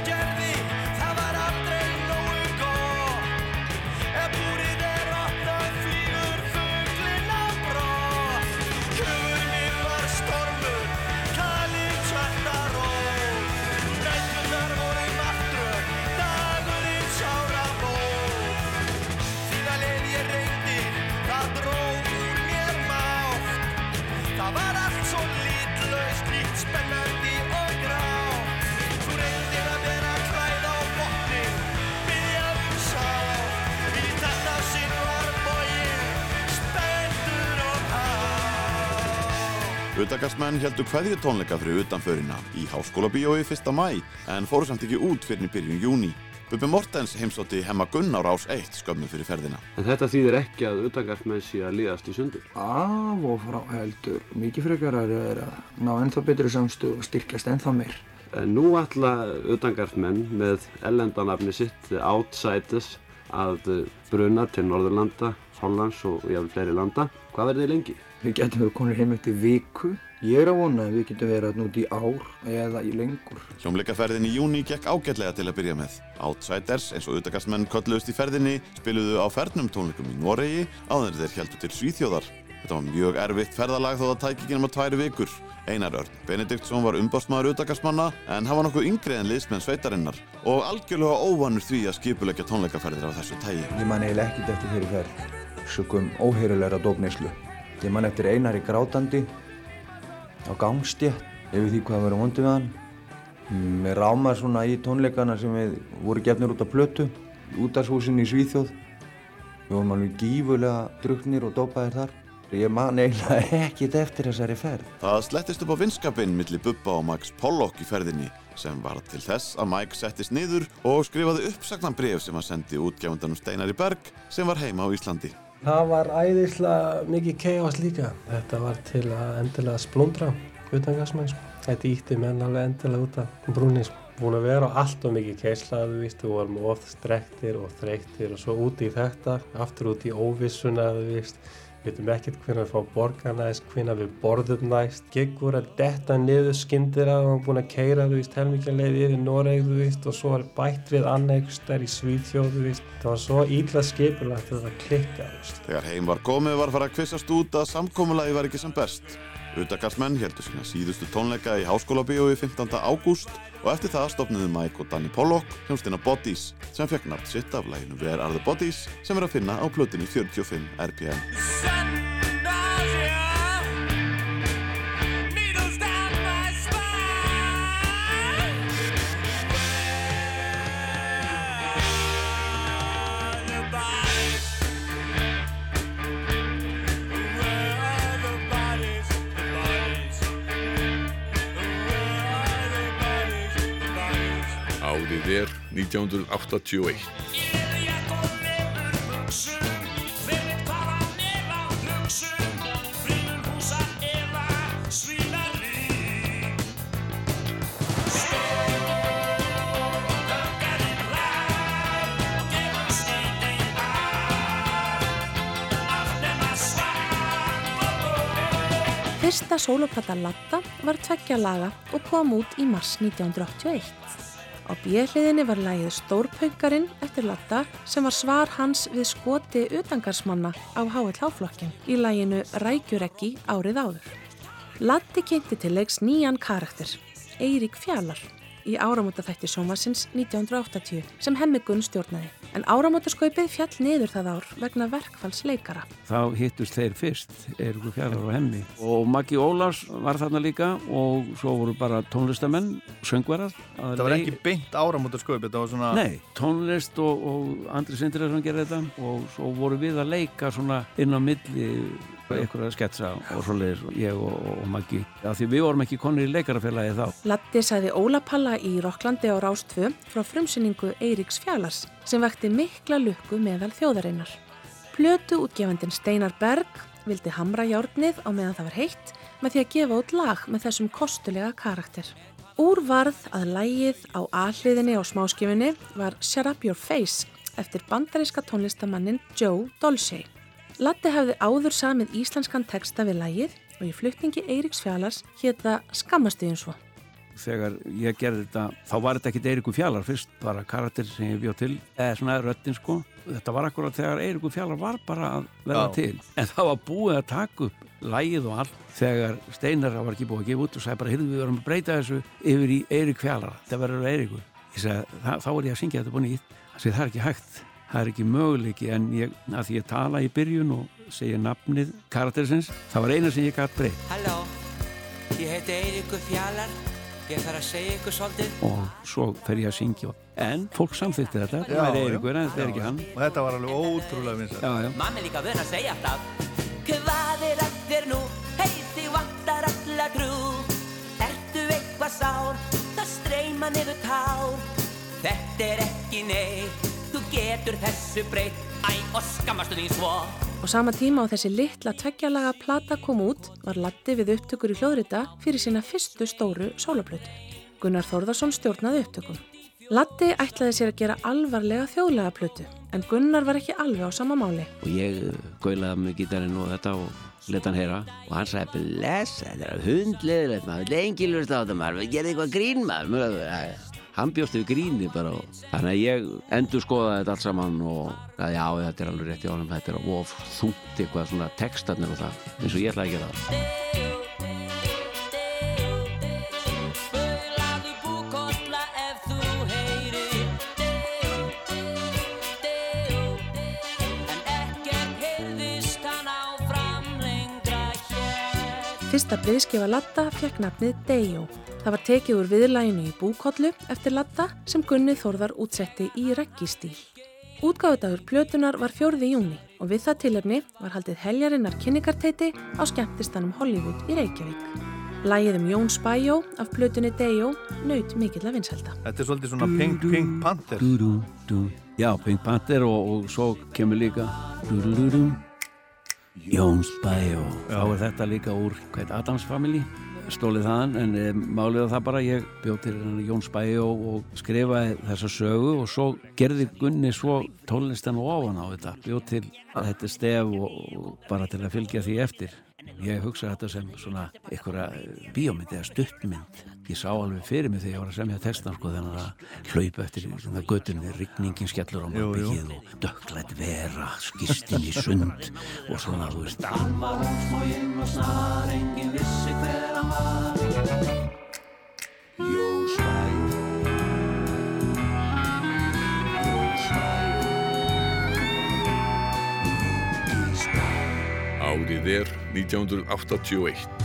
Speaker 1: Utakastmenn heldur hverju tónleika fyrir utanförina í Háskóla Bíói 1. mæ en fóru samt ekki út fyrir byrjun júni. Bubi Mortens heimsótti Hemma Gunn á rás 1 skömmu fyrir ferðina.
Speaker 21: En þetta þýðir ekki að utangarsmenn sé að líðast í sundur.
Speaker 17: Af og frá heldur. Mikið frekar að er að ná ennþá betri samstu og styrkjast ennþá meir.
Speaker 21: En nú ætla utangarsmenn með ellendanafni sitt, The Outsiders, að bruna til Norðurlanda, Hollands og jáfnvel fleiri landa. Hvað verður þið lengi?
Speaker 17: Við getum verið konur heim eftir viku. Ég er að vona að við getum verið að núti í ár eða í lengur.
Speaker 1: Hljómleikaferðin í júni gekk ágætlega til að byrja með. Outsiders, eins og utakastmenn kolluðust í ferðinni, spiluðu á fernum tónleikum í Noregi áður þeir heldur til Svíþjóðar. Þetta var mjög erfitt ferðalag þó það tæk ekki nema tvær vikur. Einar Örn Benediktsson var umbásmaður utakastmanna en var nokkuð yngri en liðsmenn sveitarinnar og algjörlega óvanur því að skipulegja tónleikaferðir af þessu tægi.
Speaker 22: Ég man eiginlega ekkert eftir þeirri ferð, sökum óheyrulegra dópneyslu. Ég man eftir Einari grátandi á gangstétt yfir því hvað verið vondið við hann. Mér rámar svona í tónleikana sem við voru gefnir út á plötu, útashúsinni í Svíþjóð. Við vorum alveg gífurlega druknir og dópaðir þar. Ég man eiginlega ekkert eftir þessari ferð.
Speaker 1: Það slettist upp á vinskapinn millir Bubba og Max Pollock í ferðinni sem var til þess að Mike settist niður og skrifaði uppsagnan bref sem hann sendi útgjáfundanum Steinari Berg sem var heima á Íslandi.
Speaker 23: Það var æðislega mikið keihás líka. Þetta var til að endilega splundra utangarsmenn. Sko. Þetta ítti menn alveg endilega út af brúni. Sko. Búin að vera allt og mikið keislaðu, víst, við vorum of strektir og þreyttir og svo úti í þetta, aftur út í óvissuna, víst. Veitum ekkert hvernig við fáum borga næst, hvernig við borðum næst. Gegg voru að detta niður skyndir að við varum búin að keira, þú veist, helmikið leið yfir Noreg, þú veist, og svo var bætt við þær í Svíðfjóð, þú veist. Það var svo íla skipulagt að það klikka, þú veist.
Speaker 1: Þegar heim var komið var farið að kvissast út að samkómulagi var ekki sem best. Utakarsmenn heldur sína síðustu tónleika í Háskólabíói 15. ágúst og eftir það stopniðu Mike og Danny Pollock hljómsdina Bodies sem fekk nátt sitt af læginu Where Are The Bodies sem er að finna á plötinni 45 RPM.
Speaker 5: Árið er 1981.
Speaker 7: Fyrsta sóloplata Latta var tveggja laga og kom út í mars 1981. Á bjöliðinni var lægið Stórpöngarinn eftir Latta sem var svar hans við skoti utangarsmanna á HLH-flokkin í læginu Rækjureggi árið áður. Latti kynnti til leiks nýjan karakter, Eirík Fjallar, í áramótaþætti sjónvarsins 1980 sem hemmi Gunn stjórnaði. En áramótaskaupið fjall niður það ár vegna verkfallsleikara.
Speaker 24: Þá hittust þeir fyrst, Eirikur Fjallar og hemmi. Og Maggi Ólars var þarna líka og svo voru bara tónlistamenn, söngvarar.
Speaker 25: Það var ekki beint áramótaskaup, þetta var svona...
Speaker 24: Nei, tónlist og, og Andri Sindriðarsson gerði þetta og svo voru við að leika svona inn á milli einhverja sketsa og svoleiðis ég og, og Maggi. Já, því við vorum ekki konir í leikarafélagi þá.
Speaker 7: Latti sagði Óla Palla í Rokklandi á Rástfö frá frumsynningu Eiríks Fjallars sem vekti mikla lukku meðal þjóðarinnar. Plötu útgefandin Steinar Berg vildi hamra járnið á meðan það var heitt með því að gefa út lag með þessum kostulega karakter. Úr varð að lægið á aðliðinni á smáskifinni var Shut Up Your Face eftir bandaríska tónlistamannin Joe Dolce. Latti hafði áður samið íslenskan texta við lægið og í flutningi Eiríks Fjallars hétta Skammastuðin svo.
Speaker 24: Þegar ég gerði þetta, þá var þetta ekkit Eiríkur Fjallar fyrst, bara karakter sem ég bjóð til, eða svona röttin sko. Þetta var akkurat þegar Eiríkur Fjallar var bara að verða
Speaker 25: Já.
Speaker 24: til. En það var búið að taka upp lægið og allt þegar Steinar var ekki búið að gefa út og sagði bara, heyrðu við verðum að breyta þessu yfir í Eirík Fjallar, þetta verður Eiríkur. Ég sagði, "Þa- þá er ég að syngja þetta búin. Það það er ekki hægt, það er ekki möguleiki en ég, að því ég tala í byrjun og segja nafnið karakterisins það var eina sem ég gæti breytt.
Speaker 26: Halló, ég heiti Eiríkur Fjallar ég þarf að segja ykkur svolítið.
Speaker 24: Og svo fer ég að syngja. En fólk samfittir þetta, það er Eiríkur en þetta er ekki hann.
Speaker 25: og þetta var alveg ótrúlega
Speaker 26: vinsað Mammi líka vöna að segja alltaf Hvað er allir nú? Heiði vantar alla grú Ertu eitthvað sár? Það streyma niður tár. Þetta er ekki neitt. Þú getur þessu breytt Æ, og skammastu þín svo
Speaker 7: Á sama tíma á þessi litla tveggjalaga plata kom út var Latti við upptökur í hljóðrita fyrir sína fyrstu stóru sólaplötu. Gunnar Þórðarsson stjórnaði upptökum. Latti ætlaði sér að gera alvarlega þjóðlega plötu en Gunnar var ekki alveg á sama máli.
Speaker 21: og ég gaulaði með gítarinn og þetta og leta hann heyra og hann sagði bless, þetta er hundleðilegt maður, þetta er engin lust á þetta maður, við gerðum eitthvað grín maður hann bjóst við gríni bara og þannig að ég endur skoðaði þetta allt saman og að já, þetta er alveg rétt í ánum þetta er of þungt eitthvað svona textarnir og það, eins og ég ætlaði að gera það
Speaker 7: Fyrsta breyðskifa Latta fekk nafnið Dejo. Það var tekið úr viðlæginu í búkollu eftir Latta sem Gunni Þórðar útsetti í reggistíl. Útgáðudagur plötunar var 4. júni og við það tilefni var haldið heljarinnar kynningarteiti á skemmtistanum Hollywood í Reykjavík. Lægið um Jón Spæjó af plötunni Dejo naut mikill að vinselda.
Speaker 25: Þetta er svolítið svona Pink, Pink Panther.
Speaker 21: Já, Pink Panther og, og svo kemur líka dú, dú, dú, dú. Jón Spæjó Þá er þetta líka úr Adams Family? Stólið þaðan en e, málið það bara ég bjóð til henni Jón Spæjó og skrifaði þessa sögu og svo gerði Gunni svo tónlistan ofan á þetta. Bjóð til að þetta stef og, og bara til að fylgja því eftir. Ég hugsa þetta sem svona einhverja bíómynd eða stuttmynd ég sá alveg fyrir mig þegar ég var að semja textan sko þannig að hlaupa eftir svona göttunni, rigningin skellur á malbyggið og dökklætt vera skistin í sund og svona þú veist
Speaker 8: Hann var húsmóginn og snar, enginn vissi hver hann var. Spæjó. Í Spæjó.
Speaker 5: Árið er 1981.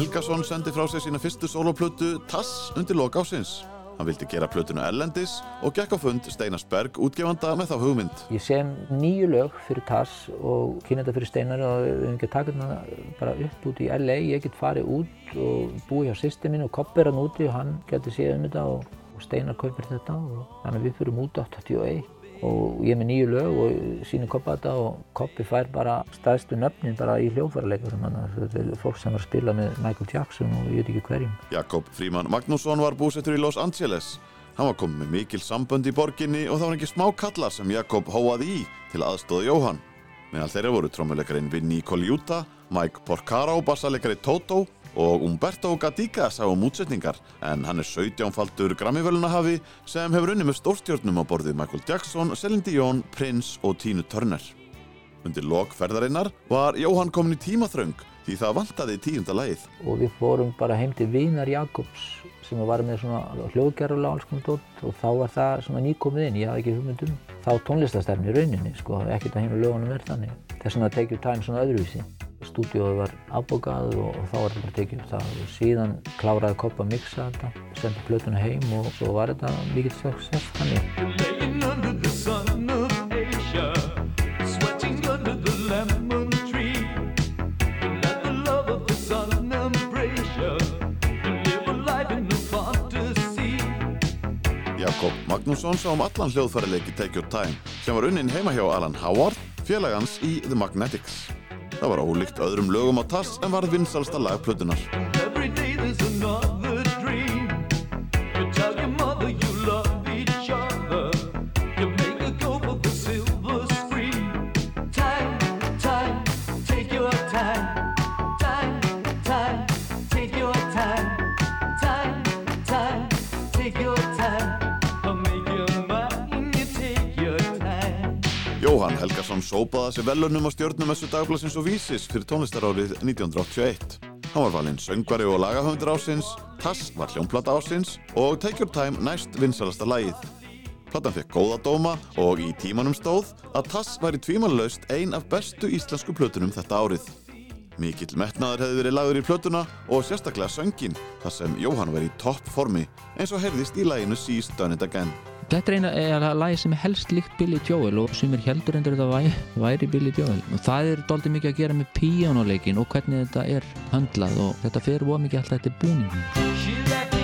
Speaker 1: Helgason sendi frá sér sína fyrstu soloplötu Tass undir lok ásins. Hann vildi gera plötuna Erlendis og gekk á fund Steinas Berg útgefanda með þá hugmynd.
Speaker 13: Ég sem nýju lög fyrir TASS og kynna þetta fyrir Steinar og við hefum ekki taka þetta bara upp út í LA. Ég get farið út og búið hjá sýstir minn og Koppi er hann úti og hann getur séð um þetta og, Steinar kaupir þetta og þannig við fyrir út 81 og ég er með nýju lög og sýnir Koppa þetta og Koppi fær bara staðstu nöfnin bara í hljófarleikurum þetta er fólk sem var að spila með Michael Jackson og ég veit ekki hverjum.
Speaker 1: Jakob Fríman Magnússon var búsettur í Los Angeles. Hann var komið með mikil sambönd í borginni og það var ekki smá kallar sem Jakob hóaði í til aðstóða Jóhann. Meðal þeirra voru trommuleikarin Vinnie Colaiuta, Mike Porcaro, bassaleikari Toto og Umberto Gatica sá um útsetningar en hann er 17-faldur Grammy-völunahafi sem hefur unni með stórstjórnum á borðið Michael Jackson, Celine Dion, Prince og Tina Turner. Undir lok ferðarinnar var Jóhann komin í tímaþröng því það vantaði tíunda lagið.
Speaker 13: og við fórum bara heim til Vínar Jakobs sem var með svona hljóðgerðulega alls konar dótt og þá var það svona nýkomið inn, ég hafði ekki hugmyndum þá tónlistastefni í rauninni, sko, ekkert að hérna lögunum er þannig þess vegna tekið time svona öðruvísi stúdíóið var afbókað og, og þá var þetta bara tekið upp það og síðan kláraði Koppa að mixa þetta sendi plötuna heim og svo var þetta mikið success.
Speaker 1: Jakob Magnússon sá um allan hljóðfærileiki Take Your Time sem var unnin heima hjá Alan Howard, félagans í The Magnetics. Það var ólíkt öðrum lögum á tass en varð vinsalsta lag Bjarnason sópaða sig velunum á stjórnumessu dagblasins og vísis fyrir tónlistarárið 1981. Hann var valinn söngvari og lagahöndur ásins, Tass var hljómplata ásins og Take Your Time næst vinsalasta lægið. Platan fekk góða dóma og í tímanum stóð að Tass var í tvímanlaust ein af bestu íslensku plötunum þetta árið. Mikill metnaður hefði verið lagur í plötuna og sérstaklega söngin, þar sem Jóhann var í topp formi eins og herðist í læginu Seas Done It Again.
Speaker 13: Þetta er eina er lagi sem er helst líkt Billy Joel og sem er heldur endur þetta væri, væri Billy Joel. Og það er doldið mikið að gera með píjónuleikin og hvernig þetta er handlað og þetta fer ómikið alltaf
Speaker 8: þetta er búin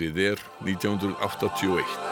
Speaker 5: Árið er 1981.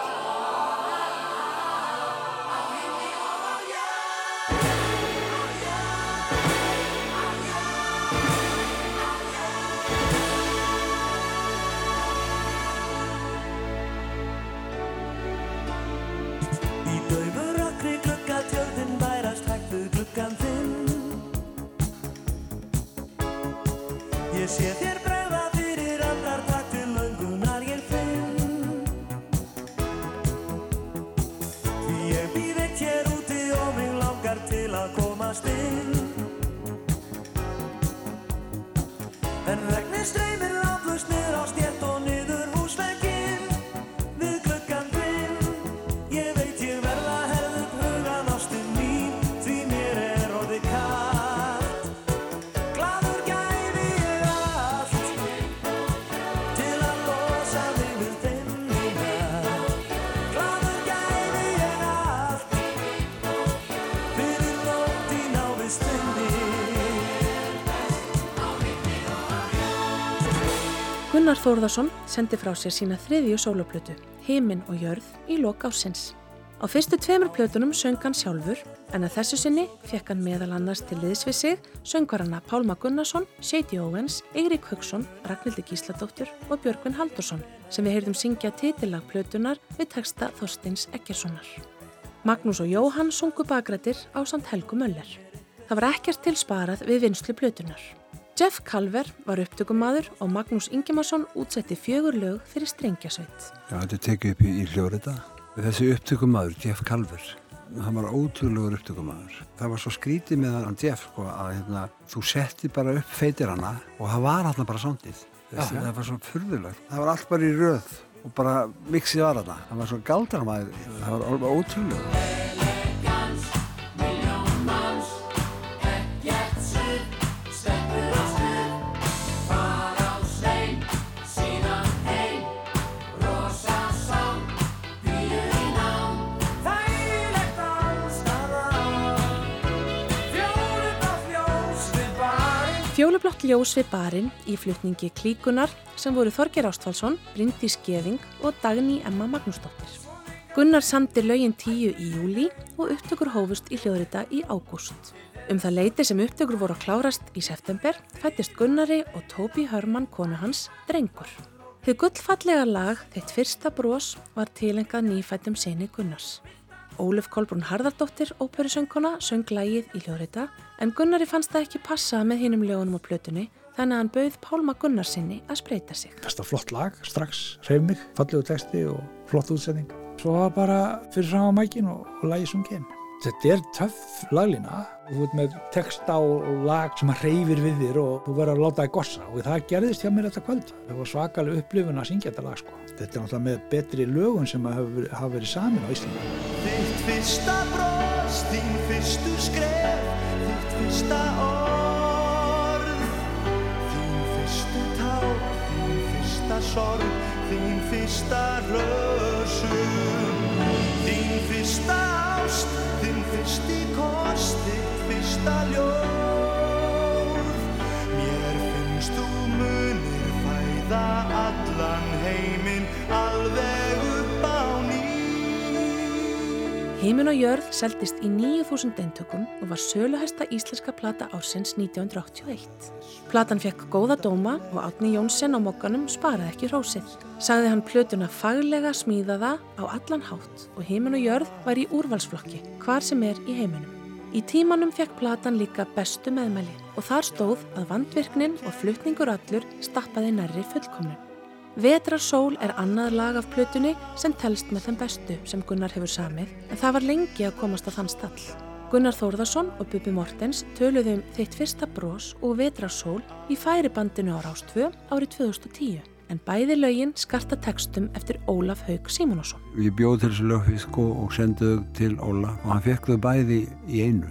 Speaker 7: Þórðarsson sendi frá sér sína þriðju sóloplötu, Himin og jörð, í lok ásins. Á fyrstu tveimur plötunum söng hann sjálfur, en að þessu sinni fekk hann meðal annars til liðs við sig söngvarana Pálma Gunnarsson, Shady Owens, Eirík Haugsson, Ragnhildi Gísladóttur og Björgvin Haldursson, sem við heyrðum syngja titillag plötunar við texta Þorsteins Eggerssonar. Magnús og Jóhann sungu bakrættir á samt Helgu Möller. Það var ekkert til sparað við vinslu plötunar. Jeff Calver var upptökumadur og Magnús Ingimarsson útsetti fjögur lög fyrir strengjasveit.
Speaker 16: Já, þetta er tekið upp í, í hljóriða. Þessi upptökumadur, Jeff Calver, hann var ótrúlegur upptökumadur. Það var svo skrítið með hann Jeff, sko, að hérna, þú setti bara upp feitir hana og það var hann bara sándið. Það var svo furðulegt. Það var allt bara í röð og bara mixið var hana. Það var svo galdramæður, það var ótrúlegur.
Speaker 5: Fjólublátt ljós við barinn
Speaker 7: í flutningi klíkunar sem voru Þorger Ástfálsson, Bryndís Geðing og Dagný Emma Magnúsdóttir. Gunnar samdi lögin 10 í júli og upptökur hófust í hljóðrita í ágúst. Um það leiti sem upptökur voru að klárast í september fættist Gunnari og Tóbi Hörmann konu hans drengur. Þið gullfallega lag þeitt fyrsta brós var tilengað nýfættum sinni Gunnars. Óluf Kolbrún Harðardóttir, óperusöngkona, söng lagið í hljóðrita en Gunnari fannst það ekki passa með hinum lögunum á plötunni þannig að hann bauð Pálma Gunnarsinni að spreita sig.
Speaker 9: Þetta er flott lag, strax, reyf mig, fallegu texti og flott útsending. Svo var bara fyrir fram á mækin og, og lagi sungin. Þetta er töff laglína. Þú ert með texta og lag sem að reyfir við þér og þú verður að láta það gossa og það gerðist hjá mér þetta kvöld. Það var svakalega upplifun að syngja þetta lag sko. Þetta er náttúrulega með betri lögun sem hafa verið, samin á Íslandi.
Speaker 5: Fyrsta bros, þín fyrstu skref Þitt fyrsta orð. Þín fyrstu tár, þín fyrsta sorg Þín fyrsta rösum Þín fyrsta ást, þín fyrsti kost Þitt fyrsta ljóð. Mér finnst þú munir fæða allan heiminn Alveg
Speaker 7: Heimin og jörð seldist í 9000 eintökum og var söluhæsta íslenska plata ársins 1981. Platan fekk góða dóma og Átni Jónsson á mokkanum sparaði ekki hrósið. Sagði hann plötuna faglega smíðaða á allan hátt og Heimin og jörð var í úrvalsflokki, hvar sem er í heiminum. Í tímanum fekk platan líka bestu meðmæli og þar stóð að vandvirknin og flutningur allur stappaði nærri fullkomnum. Vetrarsól er annað lag af plötunni sem telst með þeim bestu sem Gunnar hefur samið en það var lengi að komast á þann stall. Gunnar Þórðarsson og Bubi Mortens töluðu um þitt fyrsta brós og Vetrarsól í færibandinu á Rástvö árið 2010 en bæði lögin skarta textum eftir Ólaf Haug Simonsson.
Speaker 16: Ég bjóð þessu lögfið sko og sendi þau til Óla og hann fekk þau bæði í einu.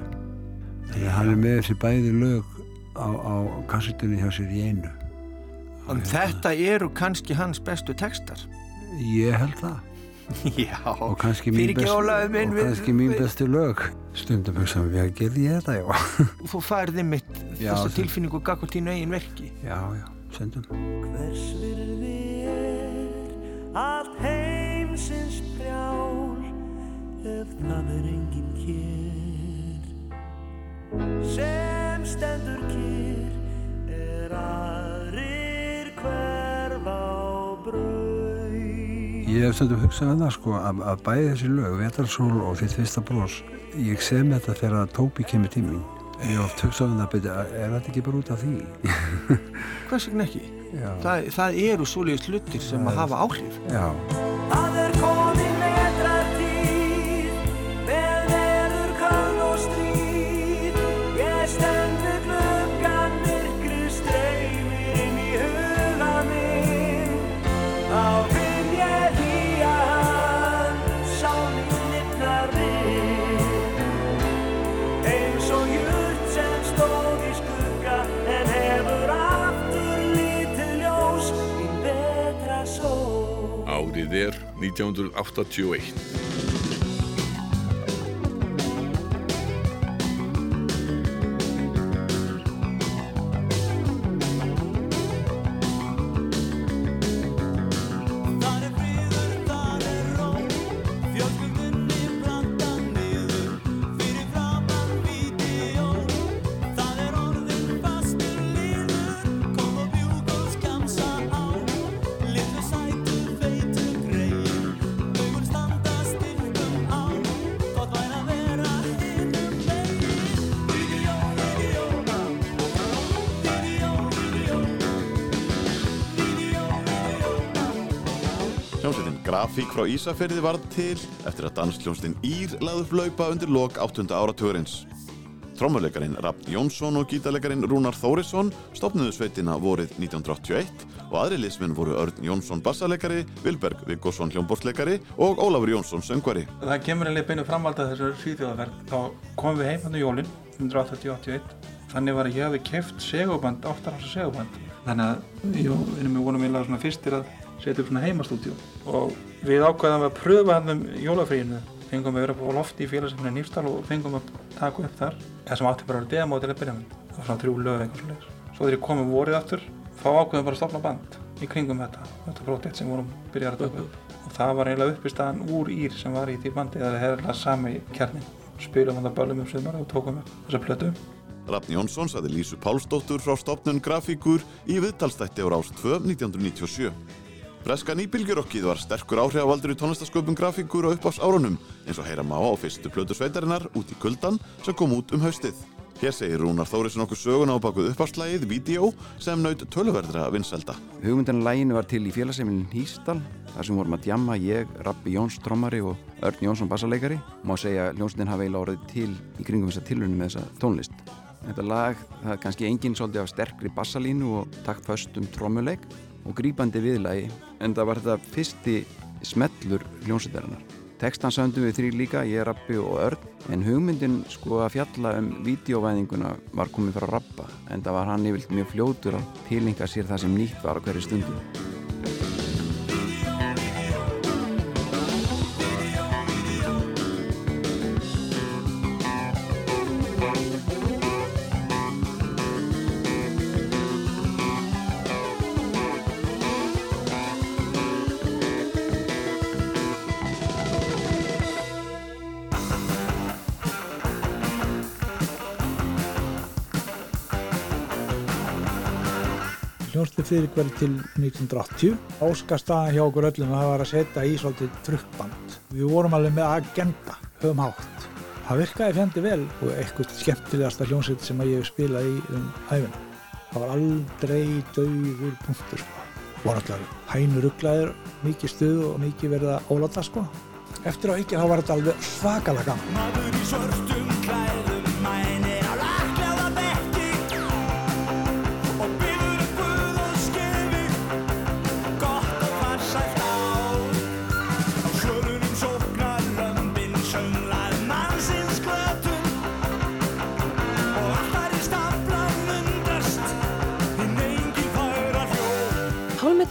Speaker 16: Að hann er með þessi bæði lög á, á kassetunni hjá sér í einu.
Speaker 27: En þetta eru kannski hans bestu textar.
Speaker 16: Ég held það.
Speaker 27: Já,
Speaker 16: og kannski mín, best,
Speaker 27: Ólafur minn,
Speaker 16: og
Speaker 27: við-
Speaker 16: kannski mín
Speaker 27: við-
Speaker 16: bestu lög. Stundum hugsaðum við að gerði ég þetta, já.
Speaker 27: Þú færði mitt
Speaker 16: Já,
Speaker 27: þessa tilfinningu gagvart þínu eigin verki.
Speaker 16: Já, já, sendum.
Speaker 5: Hvers virði er allt heimsins prjál ef það er engin kér sem stendur kér er brau
Speaker 16: Ég hef stundum hugsað að það sko að, að bæði þessi lög, Vetarsól og þitt fyrsta brós, ég sem þetta þegar að Tóbi kemur til mín. Ég hef oft hugsað um það, beti, er þetta ekki bara út af því?
Speaker 27: Hvers vegna ekki? Það, það eru svoleiðis hlutir sem að hafa áhrif.
Speaker 16: Já.
Speaker 5: Árið er 1981.
Speaker 1: Grafík frá Ísafirði varð til eftir að dansljómsveitin Ír lagði upp laupa undir lok 8. áratugurins. Trómuleikarin Raffn Jónsson og gítarleikarin Rúnar Þórisson stopnuðu sveitina vorið 1981 og aðri liðsmenn voru Örn Jónsson bassaleikari, Vilberg Viggosson hljómbortsleikari og Ólafur Jónsson söngvari.
Speaker 28: Það kemur einlega beinu framvald að þessu svíþjóðaferð. Þá komum við heim hann í jólinn, 1981. Þannig var að ég hafi keft seguband, 8 ára seguband. Þannig að og vinnum við vonum eiginlega svona fyrstir að setja upp svona heimastúdíu. Og við ákveðum að pröfa hann um jólafríinu. Fengum við að vera på lofti í félagsefni Nýrstal og fengum að taka upp þar. Það sem átti bara að vera demo til að byrja með. Það var svona þrjú lög eitthvað svona. Svo þegar komum vorið aftur, þá ákveðum bara að stopna band í kringum þetta. Þetta projekt sem vorum byrjar að taka upp. Og það var eiginlega uppistaðan úr Ír sem var í því bandi. Það er hefðilega sami kjarnin. Spilum hann að ballum um sumar og tókum upp þessa plötu.
Speaker 1: Raffn Jónsson saði Lísu Pálsdóttur frá stopnun Grafíkur í viðtalstætti á Rás 2 1997. Breska nýbylgjurokkið var sterkur áhrifavaldur í tónlistasköpum Grafíkur á uppáfs árunum eins og heyra má á fyrstu plötu sveitarinnar út í kuldan sem kom út um haustið. Hér segir Rúnar Þórisson okkur söguna á bakuð uppáfslægið Vídeó sem naut töluverðra vinselda.
Speaker 29: Hugmyndan læginu var til í félagsefnin Hýstal þar sem vorum að djamma ég, Rappi Jóns trommari og Örn Jónsson bassaleikari. Má segja að hljómsveitin hafi eiginlega orðið til í kringum þessa tilrunni með þessa tónlist. Þetta lag, það er kannski enginn svolítið af sterkri bassalínu og taktföstum trommuleik og grípandi viðlagi en það var þetta fyrsti smellur hljómsveitarinnar. Tekstan söndum við þrý líka, ég, Rappi og Örn en hugmyndin sko að fjalla um vídeovæðinguna var komið frá Rappa en það var hann yfirlt mjög fljótur að tilinga sér það sem nýtt var á hverju stundu.
Speaker 9: Hljómsveit Friðrik verið til 1980. Óskastaðan hjá okkur öllum að það var að setja í svolítið trukkband. Við vorum alveg með agenda, höfum hátt. Það virkaði fjandi vel og eitthvað skemmtilegasta hljómsveit sem að ég hef spilað í um hæfina. Það var aldrei dauður punktur sko. Og náttúrulega hænur rugglaðir, mikið stuð og mikið verið að óláta sko. Eftir á ekki þá var þetta alveg svakalega gaman.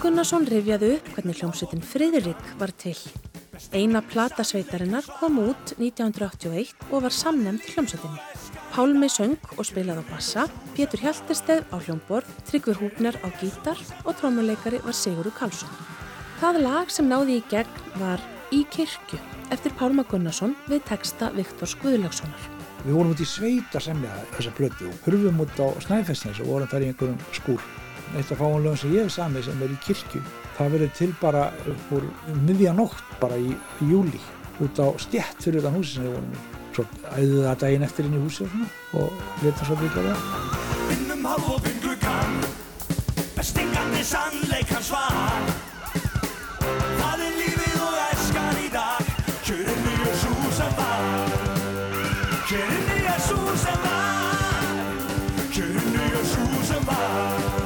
Speaker 7: Gunnarsson rifjaði upp hvernig hljómsveitin Friðrik var til. Eina plata sveitarinnar kom út 1981 og var samnefnd hljómsveitinni. Pálmi söng og spilaði á bassa, Pétur Hjaltesteð á hljómborð, Tryggvir Húbner á gítar og trómuleikari var Sigurður Karlsson. Það lag sem náði í gegn var Í kirkju eftir Pálma Gunnarsson við texta Viktors Guðlökssonar.
Speaker 9: Við vorum út í sveit að semja þessa plötu og hurfum út á Snæfellsnes og vorum þar í einhverjum skúr. Eitt af fáanlegum sem ég hef samið sem er í kirkju, það verið til bara úr miðjanótt bara í, júli út á stjætt fyrir utan húsi sem við vorum í. Svo æðuðu það daginn eftir inn í húsi og og leta svo byrja það.
Speaker 8: Innum hálfopinn gluggan með stingandi sannleikan svar Það er lífið og æskan í dag Kjörin nýja sú sem var. Kjörin nýja sú sem var. Kjörin nýja sú sem var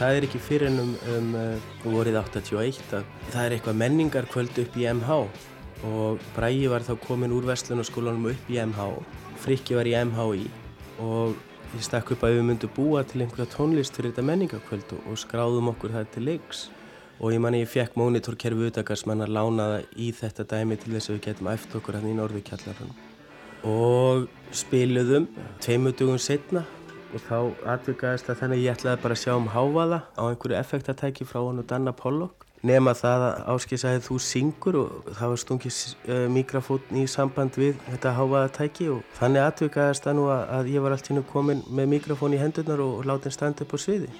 Speaker 30: það er ekki fyrir en um, um uh, vorið 81 að það er eitthvað menningarkvöld upp í MH og Bræi var þá komin úr Vestlunarskólanum upp í MH. Frikki var í MHI og ég stakk upp að við myndum búa til einhverja tónlist fyrir þetta menningarkvöld og, skráðum okkur það til leiks. Og ég manni ég fekk mónitorkerfi utakarsmann að lána það í þetta dæmi til þess að við getum æft okkur hann í norðurkjallarinn. Og spiluðum tveimutugum setna og þá atvikaðist það þannig að ég ætlaði bara að sjá um hávaða á einhverju effektatæki frá hann og Danna Pollock nema það að Áskis að þú syngur og það var stungið uh, mikrafón í samband við þetta hávaðatæki og þannig atvikaðist það nú að, að ég var allt hérna komin með mikrafón í hendurnar og, og látið standa upp á sviði.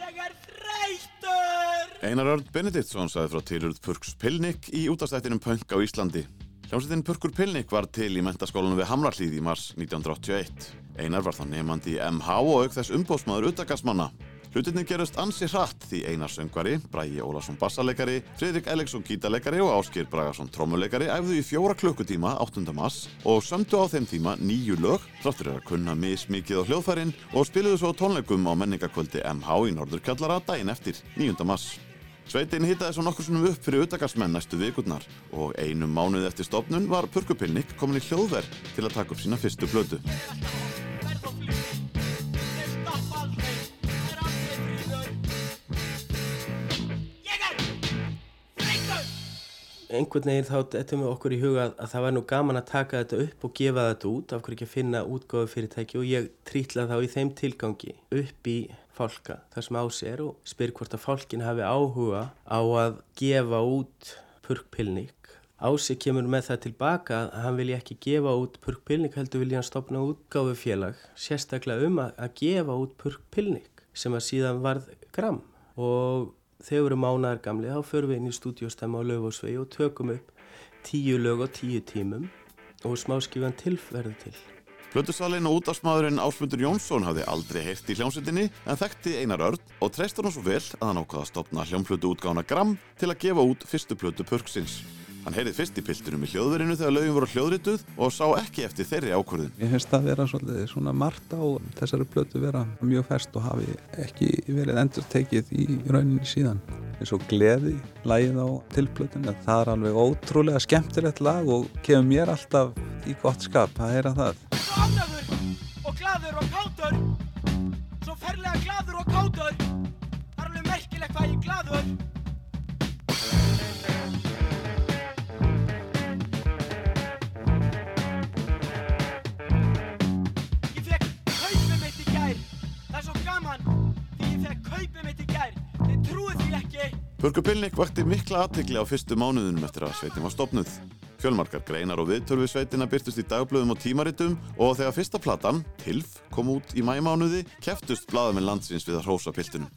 Speaker 1: Einar Örn Benediktsson saði frá tilurð Purks Pilnik í útastættinum Punk á Íslandi. Hljómsveitin Purkur Pilnik var til í mentaskólanum við Hamrallíð í mars 1981. Einar var þá nefandi í MH og auk þess umbóðsmaður utakarsmanna. Hlutinni gerust ansi hratt því Einar söngvari, Bræi Ólarsson bassaleikari, Fridrik Elleksson gítarleikari og Áskir Bragarsson trommuleikari æfðu í fjóra klukkutíma 8. mass og sömdu á þeim tíma nýju lög, þráttur er að kunna mismikið á hljóðfærin og spiluðu svo tónleikum á menningakvöldi MH í Norðurkjallara daginn eftir 9. mass. Sveitin hittaði svo nokkur sinnum upp fyrir utakarsmenn næstu vikurnar og einum mánuð eftir stopnun var Purkupilnik komin í hljóðverð til að taka upp sína fyrstu blödu.
Speaker 30: Einhvern veginn þá ettum við okkur í huga að, að það var nú gaman að taka þetta upp og gefa þetta út af hverju ekki að finna útgáðu fyrirtæki og ég trítla þá í þeim tilgangi upp í fálka þar sem ás er og spyr hvort að fálkin hafi áhuga á að gefa út purkpilnik Ási kemur með það tilbaka að hann vilja ekki gefa út purkpilnik heldur vilja hann stopna útgáðu félag sérstaklega um að, að gefa út purkpilnik sem að síðan varð gram og þegar við erum mánaðar gamli þá förum við inn í stúdióstemma á Laufásvegi og tökum upp tíu lög og tíu tímum og smáskifan tilverðu til.
Speaker 1: Plötusalinn og útafsmaðurinn Ásmundur Jónsson hafði aldrei heyrt í hljómsveitinni en þekkti Einar Örn og treystur hann svo vel að hann ákvaða að stopna hljómplötu útgána Gram til að gefa út fyrstu plötu Purksins. Hann heyrið fyrst í piltunum í hljóðverinu þegar lögum voru hljóðrituð og sá ekki eftir þeirri ákvörðin.
Speaker 31: Ég finnst það vera svolítið svona margt á þessari plötu vera mjög fest og hafi ekki verið endur tekið í rauninni síðan. eins og gleði lægið á tilplötun það er alveg ótrúlega skemmtilegt lag og kemur mér alltaf í gott skap að heyra það
Speaker 32: Ánæður og gladur og kátur Svo ferlega gladur og kátur Það er alveg merkilegt hvað ég gladur
Speaker 1: Purku Pilnik vakti mikla aðtikli á fyrstu mánuðunum eftir að sveitin var stopnuð. Fjölmarkar greinar og viðtörfi sveitina byrtust í dagblöðum og tímaritum og þegar fyrsta platan, Tilf, kom út í mæmánuði, keftust blaðamenn landsins við að hrósa piltunum.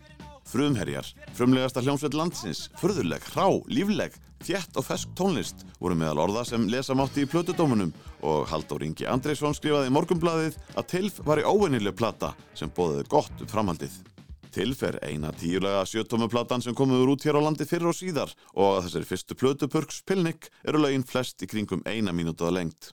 Speaker 1: Frumherjar, frumlegasta hljómsveit landsins, furðuleg, hrá, lífleg, þjætt og fesk tónlist voru meðal orða sem lesa mátti í plötudómunum og Halldór Ingi Andreysson skrifaði í morgumblaðið að Tilf var í óvennileg plata sem bóðiði gott upp framhaldið. Tilf er eina tíulega sjötómuplatan sem komuður út hér á landi fyrir og síðar og að þessari fyrstu plötu Purks Pilnik eru lögin flest í kringum eina mínútaða lengt.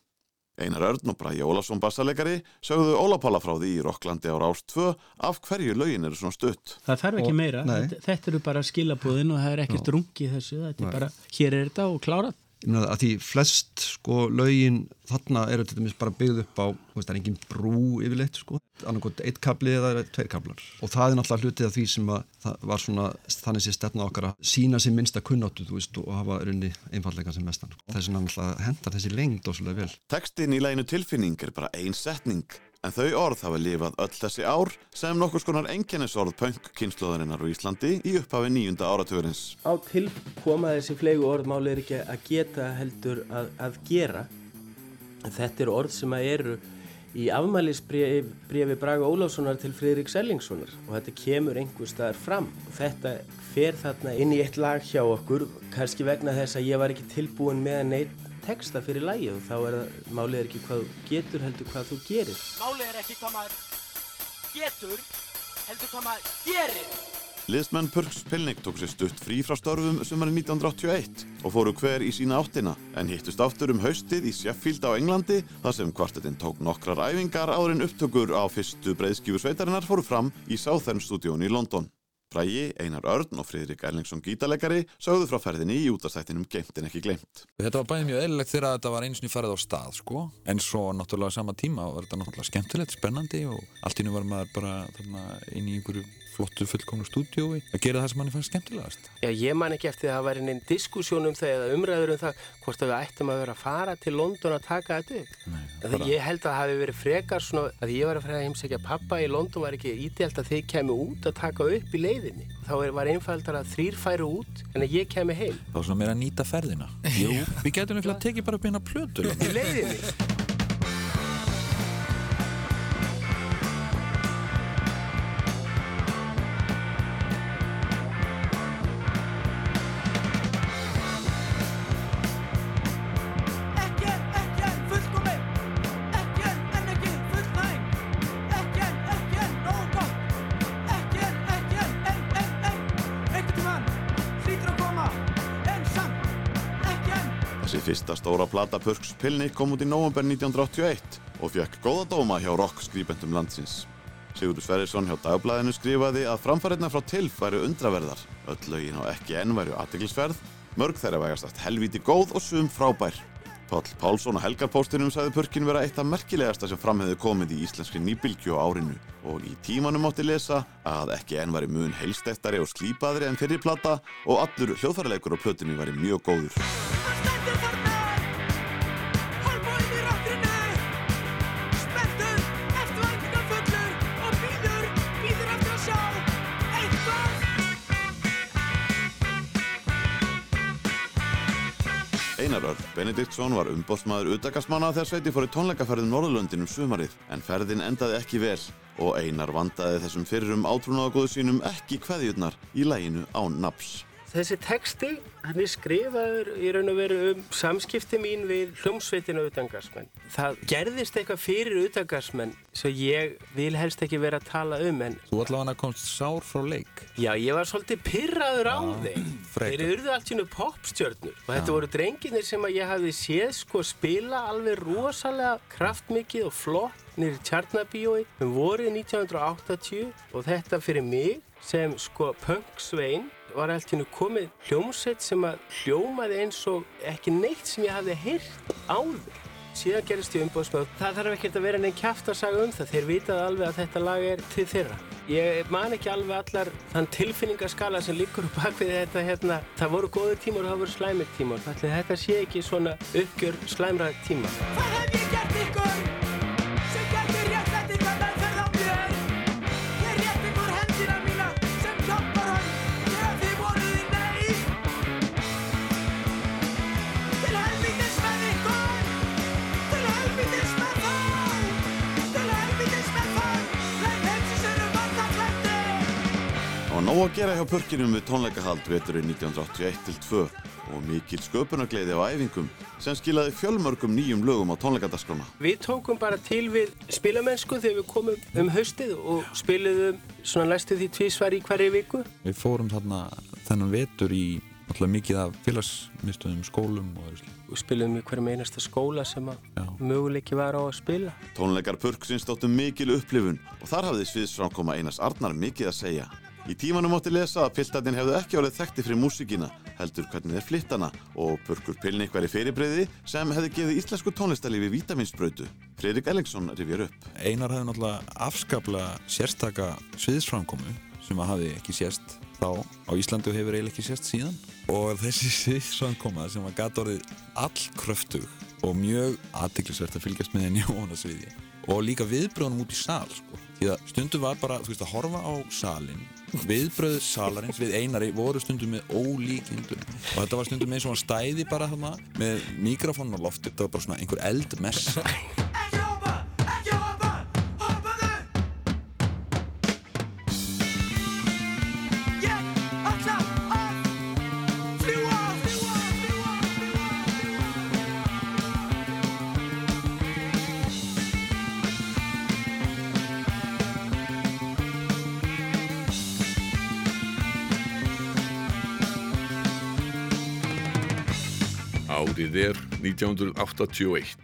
Speaker 1: Einar Örn og Bræði Ólafsson bassaleikari sögðu Ólapála frá því í Rokklandi á Rást 2 af hverju lögin eru svona stutt.
Speaker 33: Það þarf ekki
Speaker 31: Og-
Speaker 33: meira,
Speaker 31: nei.
Speaker 33: þetta, þetta eru bara skilabúðin og það er ekkert rungi þessu, þetta er bara, hér er þetta og klárað.
Speaker 34: Að því flest sko lögin þarna eru til dæmis bara byggð upp á, veist það er engin brú yfirleitt sko, annarkot eitt kabli eða tveir kablar og það er náttúrulega hlutið af því sem að var svona þannig sé stefna okkar að sína sér minnsta kunnáttu veist og hafa runni einfallega sem mestan. Þess vegna náttúrulega hendar þessi lengd óslulega vel.
Speaker 1: Tekstin í læginu tilfinning er bara ein setning en þau orð hafa lifað öll þessi ár sem nokkur skonar enginnisorð punk kynnslóðarinnar á Íslandi í upphafi nýjunda áratugurins.
Speaker 30: Á til koma þessi flegu orð máli er ekki að geta heldur að, að gera. Þetta eru orð sem eru í afmælisbrefi Braga Ólafssonar til Friðrik Sellingssonar og þetta kemur einhver staðar fram. Þetta fer þarna inn í eitt lag hjá okkur, kannski vegna þess að ég var ekki tilbúin með neitt texta fyrir lagið og þá er það, málið er ekki hvað þú getur heldur hvað þú gerir.
Speaker 32: Málið er ekki hvað maður getur heldur hvað maður gerir
Speaker 1: Liðsmenn Purks Pilnik tók sér stutt frí frá störfum sumari 1981 og fóru hver í sína áttina en hittust aftur um haustið í Sheffield á Englandi þar sem kvartetinn tók nokkrar æfingar áður en upptökur á fyrstu breiðskífu sveitarinnar fóru fram í Southern stúdíón í London. Brægi, Einar Örn og Friðrik Erlingsson gítarleikari sögðu frá ferðinni í útastættinum Geimt en ekki glemt.
Speaker 35: Þetta var bæðið mjög eðlilegt þegar þetta var eins og farið á stað sko. en svo náttúrulega sama tíma var þetta náttúrulega skemmtilegt, spennandi og allt í nú var maður bara þarna, inn í einhverju flottu fullkomnu stúdiói að gera það sem manni fannst skemmtilegast.
Speaker 30: Já, ég man ekki eftir að það væri neinn diskussjón um það eða umræður um það hvort að við ættum að vera að fara til London að taka þetta upp. Nei, bara... Ég held að það hafi verið frekar svona að ég var að að heimsækja pappa í London var ekki ídelt að þeir kemi út að taka upp í leiðinni. Þá var einfaldar að þrýr færu út en að ég kemi heim.
Speaker 35: Var svona meira að nýta ferðina. Jú, við getum
Speaker 1: plata Purks Pilni kom út í november 1981 og fekk góða dóma hjá rock-skrýbendum landsins. Sigurður Sverrisson hjá Dagblæðinu skrifaði að framfæriðna frá Tilf væru undraverðar, öll lögin á ekki enn væru aðteglisverð, mörg þeirra vægast allt helvíti góð og sum frábær. Páll Pálsson og Helgarpóstinum sagði Purkin vera eitt af merkilegasta sem fram hefði komið í íslenski nýbylgju á árinu og í tímanum átti lesa að ekki enn væri mun heilstettari og slípaðri en fyrir plata og allur hljóðfærleikur á plötinu væri mjög góður. Einar Örn Benediktsson var umbótsmaður utakastmanna þegar Sveiti fór í tónleikaferðin Norðurlöndin um sumarið en ferðin endaði ekki vel og Einar vandaði þessum fyrrum átrúnaðagóðu sínum ekki kveðjurnar í læginu án naps.
Speaker 30: Þessi teksti, hann er skrifaður í raun og veru um samskipti mín við hljómsveitinu utangarsmenn. Það gerðist eitthvað fyrir utangarsmenn sem ég vil helst ekki vera að tala um en...
Speaker 35: Þú allavega komst sár frá leik.
Speaker 30: Já, ég var svolítið pyrraður á þeim. Þeir eruðu allt sínu popstjörnur og þetta voru drenginir sem að ég hafi séð sko spila alveg rosalega kraftmikið og flott nýri Tjarnabíói um vorið 1980 og þetta fyrir mig sem sko punksvein var allt hérna komið hljómsveit sem að hljómaði eins og ekki neitt sem ég hafði heyrt áður. Síðan gerist ég umbóðsmöð. Það þarf ekkert að vera neinn kæft að sagja um það. Þeir vitaði alveg að þetta lag er til þeirra. Ég man ekki alveg allar þann tilfinningaskala sem líkur bak við þetta hérna. Það voru góðu tímur og það voru slæmir tímur. Þetta sé ekki svona uppgjör slæmra tíma.
Speaker 32: Hvað hef ég gert ykkur?
Speaker 1: Nó að gera hjá pörkinum við tónleikahald veturinn 1981-2 og mikil sköpunargleiði á æfingum sem skilaði fjölmörgum nýjum lögum á tónleikadaskrána.
Speaker 30: Við tókum bara til við spilamennsku þegar við komum um haustið og spiliðum svona næstu því tvísvar í hverju viku.
Speaker 35: Við fórum þarna þennan vetur í alltaf mikið af félagsmyndstöðum, skólum og öðru slík.
Speaker 30: Við spilum í hverjum einasta skóla sem að möguleiki var á að spila.
Speaker 1: Tónleikar Pörksins stóttu mikil upplifun og þar hafði sviðsframkoma Einars Arnar mikið að segja. Í tímanum átti lesa að piltarnir hefðu ekki árið þekkti fyrir músíkina, heldur hvernig þeir flyttana og Pörkur Pilnik væri fyrirbreyði sem hefði gefið íslensku tónlistarlífi vítaminsbrödu. Freirik Ellingsson rifjar upp.
Speaker 35: Einar hefði náttúrulega afskaplega sérstaka sviðsframkomu sem að hafi ekki sérst þá á Íslandu hefur eiginlega ekki sérst síðan og þessi sviðsframkoma sem að gata orðið allkröftug og mjög aðtiklisvert að fylgjast með henni og honasviði og líka viðbröðunum út í sal sko. því að stundum var bara veist, að horfa á salin viðbröð salarins við einari voru stundum með ólíkindum og þetta var stundum eins og hann stæði bara þarna með mikrofónun á lofti. Þetta var bara svona einhver eldmessa
Speaker 5: er 1981.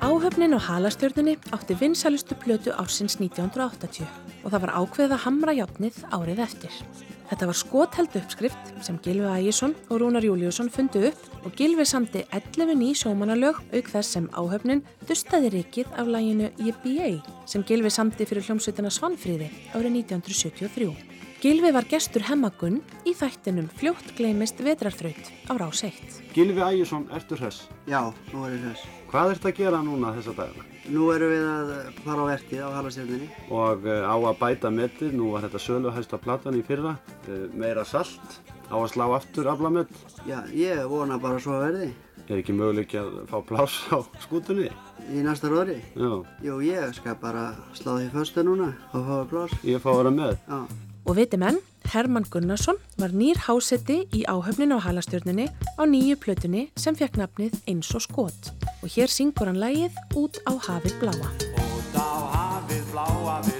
Speaker 7: Áhöfnin og halastjörnunni átti vinsalustu plötu ársins 1980 og það var ákveðið að hamra játnið árið eftir. Þetta var skotheld uppskrift sem Gilvi Ægjesson og Rúnar Júliusson fundu upp og Gilvi samti 11 ný sjómanalög auk þess sem áhöfnin dustaði rikið af læginu EBA sem Gilvi samti fyrir hljómsveitina Svanfríði árið 1973. Gilvi var gestur hemmagunn í þættinum fljótt gleimist vetrarþraut á rás 1.
Speaker 36: Gilvi Ægjesson, ertu hress?
Speaker 37: Já, nú er ég hress.
Speaker 36: Hvað ert að gera núna þessa dagina?
Speaker 37: Nú erum við að fara á verkið á halastjörninni.
Speaker 36: Og uh, á að bæta metið, nú var þetta söluhæsta platan í fyrra, uh, meira salt, á að slá aftur aflamett.
Speaker 37: Já, ég vona bara svo að verði.
Speaker 36: Er ekki möguleik að fá pláss á skútunni?
Speaker 37: Í næsta róri?
Speaker 36: Já.
Speaker 37: Jú, ég skal bara slá því fyrstu núna og fá pláss.
Speaker 36: Ég fá að vera með?
Speaker 37: Já.
Speaker 7: Og viti menn, Herman Gunnarsson var nýr háseti í áhöfnin á halastjörnunni á nýju plötunni sem fekk nafnið Eins og skot. Og hér syngur hann lægið Út á hafið bláa.
Speaker 8: Út á hafið bláa við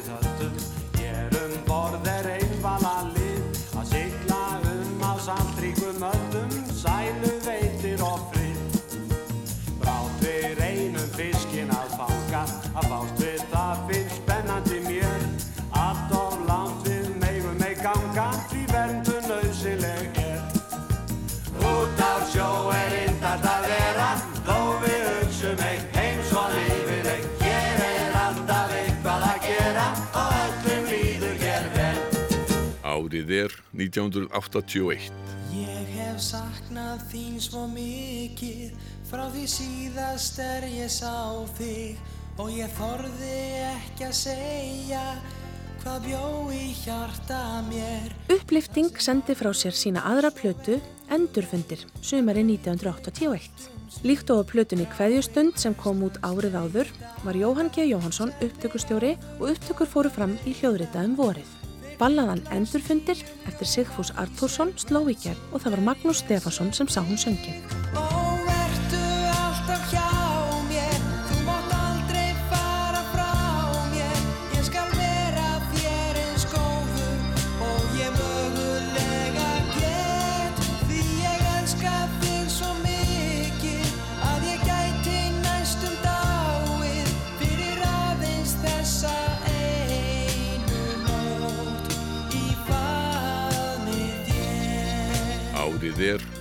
Speaker 5: Árið er 1981.
Speaker 8: Ég hef saknað þín svo mikið Frá því síðast er ég sá þig Og ég þorði ekki að segja Hvað bjó í hjarta mér
Speaker 7: Upplifting sendi frá sér sína aðra plötu Endurfundir, sumari 1981. Líkt og á plötunni Kveðjustund sem kom út árið áður var Jóhann G. Jóhansson upptökustjóri og upptökur fóru fram í hljóðritaðum vorið. Ballaðan Endurfundir eftir Sigfús Artúrsson sló í gerð og það var Magnús Stefansson sem sá hún söngin.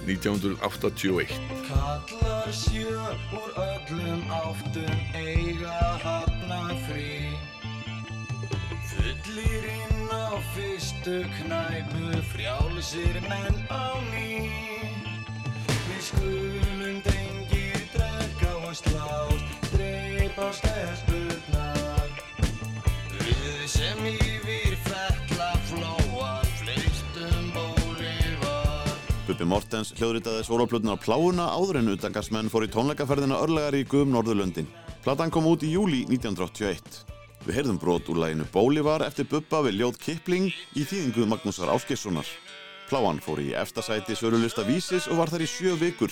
Speaker 5: 1981.
Speaker 8: Kallar sjö úr öllum áttum eiga hafna frí. Fullir inn á fyrstu knæpu frjálsir menn á ný. Við skulum drengir drekka og slást dreipa stelpurnar. Við sem yfir fella var
Speaker 1: Bubbi Mortens hljóðritaði sólarplötuna á pláuna áður en utangarsmenn fór í tónleikaferðina örlegaríku um Norðurlöndin. Platan kom út í júli 1981. Við heyrðum brot úr læginu Bólivar eftir Bubba við ljóð Kipling í þýðingu Magnúsar Áskessonar. Pláan fór í efstasæti sörulista Vísis og var þar í sjö vikur.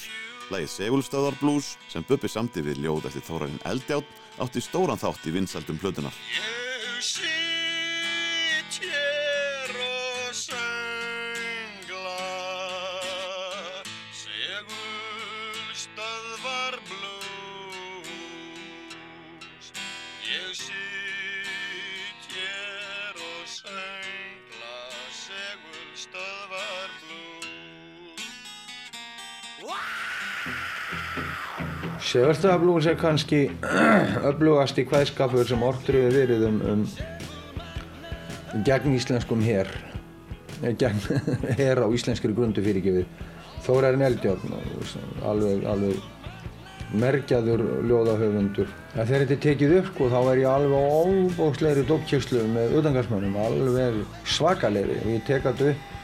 Speaker 1: Lægið Segulstöðar Blues sem Bubbi samti við ljóð eftir Þórarinn Eldjátt átti stóran þátt í vinsaldum plötunar.
Speaker 38: Segulstöðablús er kannski öflugasti kvæðskapur sem ortur hefur verið um, um gegn íslenskum her gegn her á íslenskri grundu fyrirgefið. Þórarinn Eldjárn alveg, alveg merkjaður ljóðahöfundur. Þegar þetta er tekið upp sko, þá er ég alveg óbókslegri dópkjökslu með utangarsmönnum alveg svakalegri. Og ég tek þetta upp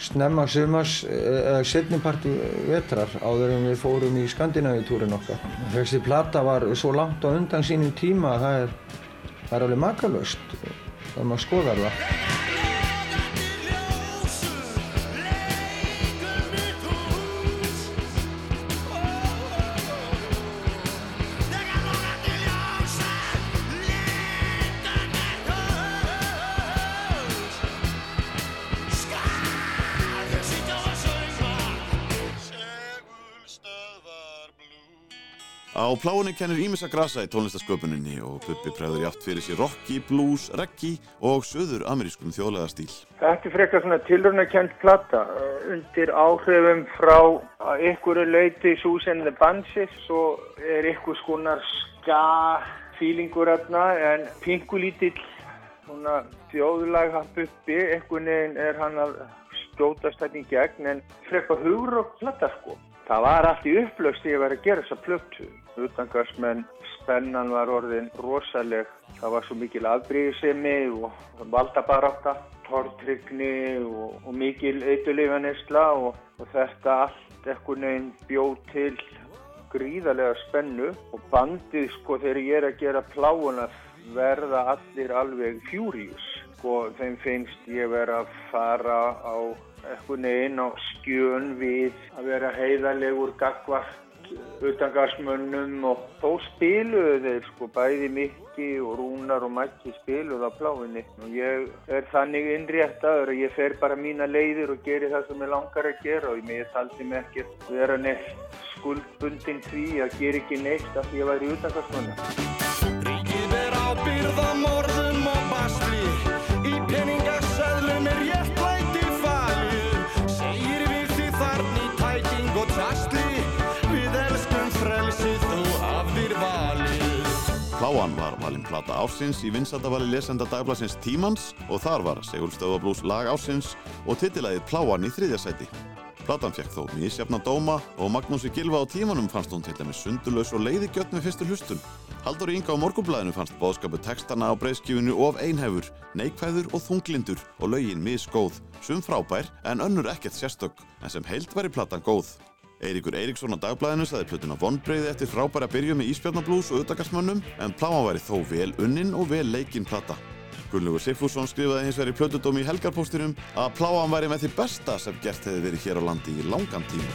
Speaker 38: snemma sumars eða setniparti vetrar áður en við fórum í Skandinavíutúrin okkar. Þessi plata var svo langt á undan sínum tíma að það er, það er alveg makalöst þegar maður skoðar það.
Speaker 1: Á pláunni kennir ímissa grasa í tónlistasköpuninni og Bubbi bregður játt fyrir sér rocki, blues, reggi og söður amerískum þjóðlega stíl.
Speaker 39: Þetta er frekar svona tilrunarkjönd platta uh, undir áhrifum frá er leiti Susan the Banshees og er ykkur skonar ska fílingur öfna en pingulítill svona þjóðlag hann Bubbi, einhvern veginn er hann að skjótast þetta í gegn en frekar hugur og platta sko. Það var allt í upplöst þegar ég var að gera þessa plöttu. Utangarsmenn, spennan var orðin rosaleg. Það var svo mikil afbríðisemi og valdabaráta, tortrygni og, og mikil eitthuleifanisla og, og þetta allt ekkert neginn bjóð til gríðarlega spennu og bandið sko þegar ég er að gera pláuna verða allir alveg fjúrius. Sko þeim finnst ég vera að fara á eitthvað neginn á skjön við að vera heiðarlegur gagvart utangarsmönnum og þó spiluðu þeir sko bæði Mikki og Rúnar og Maggi spiluðu á pláfinni og ég er þannig innréttaður að ég fer bara mína leiðir og gerir það sem ég langar að gera og ég taldi mig ekki vera neitt skuldbundin því að gera ekki neitt af því að væri utangarsmönna
Speaker 40: Ríkið er ábyrð á morðum og basli í peningasæðlum
Speaker 1: Pláan var valinn plata ársins í vinsættavali lesenda dagbladsins Tímans og þar var Segulstöðablús lag ársins og titilæðið Pláan í þriðjasæti. Platan fekk þó mísjafna dóma og Magnúsi Gilva á tímanum fannst hún til dæmis sundulös og leiðigjött með fyrstu hlustun. Haldur Inga á morgunblæðinu fannst bóðskapu textana á breyðskifinu of einhefur, neikvæður og þunglindur og lögin misgóð, sum frábær en önnur ekkert sérstök, en sem heilt var í platan góð. Eiríkur Eiríksson á dagblæðinu saði plötuna vonbreiði eftir frábæra byrju með Ísbjarnablús og auðdagarsmönnum en pláma væri þó vel unnin og vel leikinn plata. Gunnlaugur Siffússon skrifaði hins í plötudómi í helgarpóstinum að pláan væri með því besta sem gert hefði verið hér á landi í langan tíma.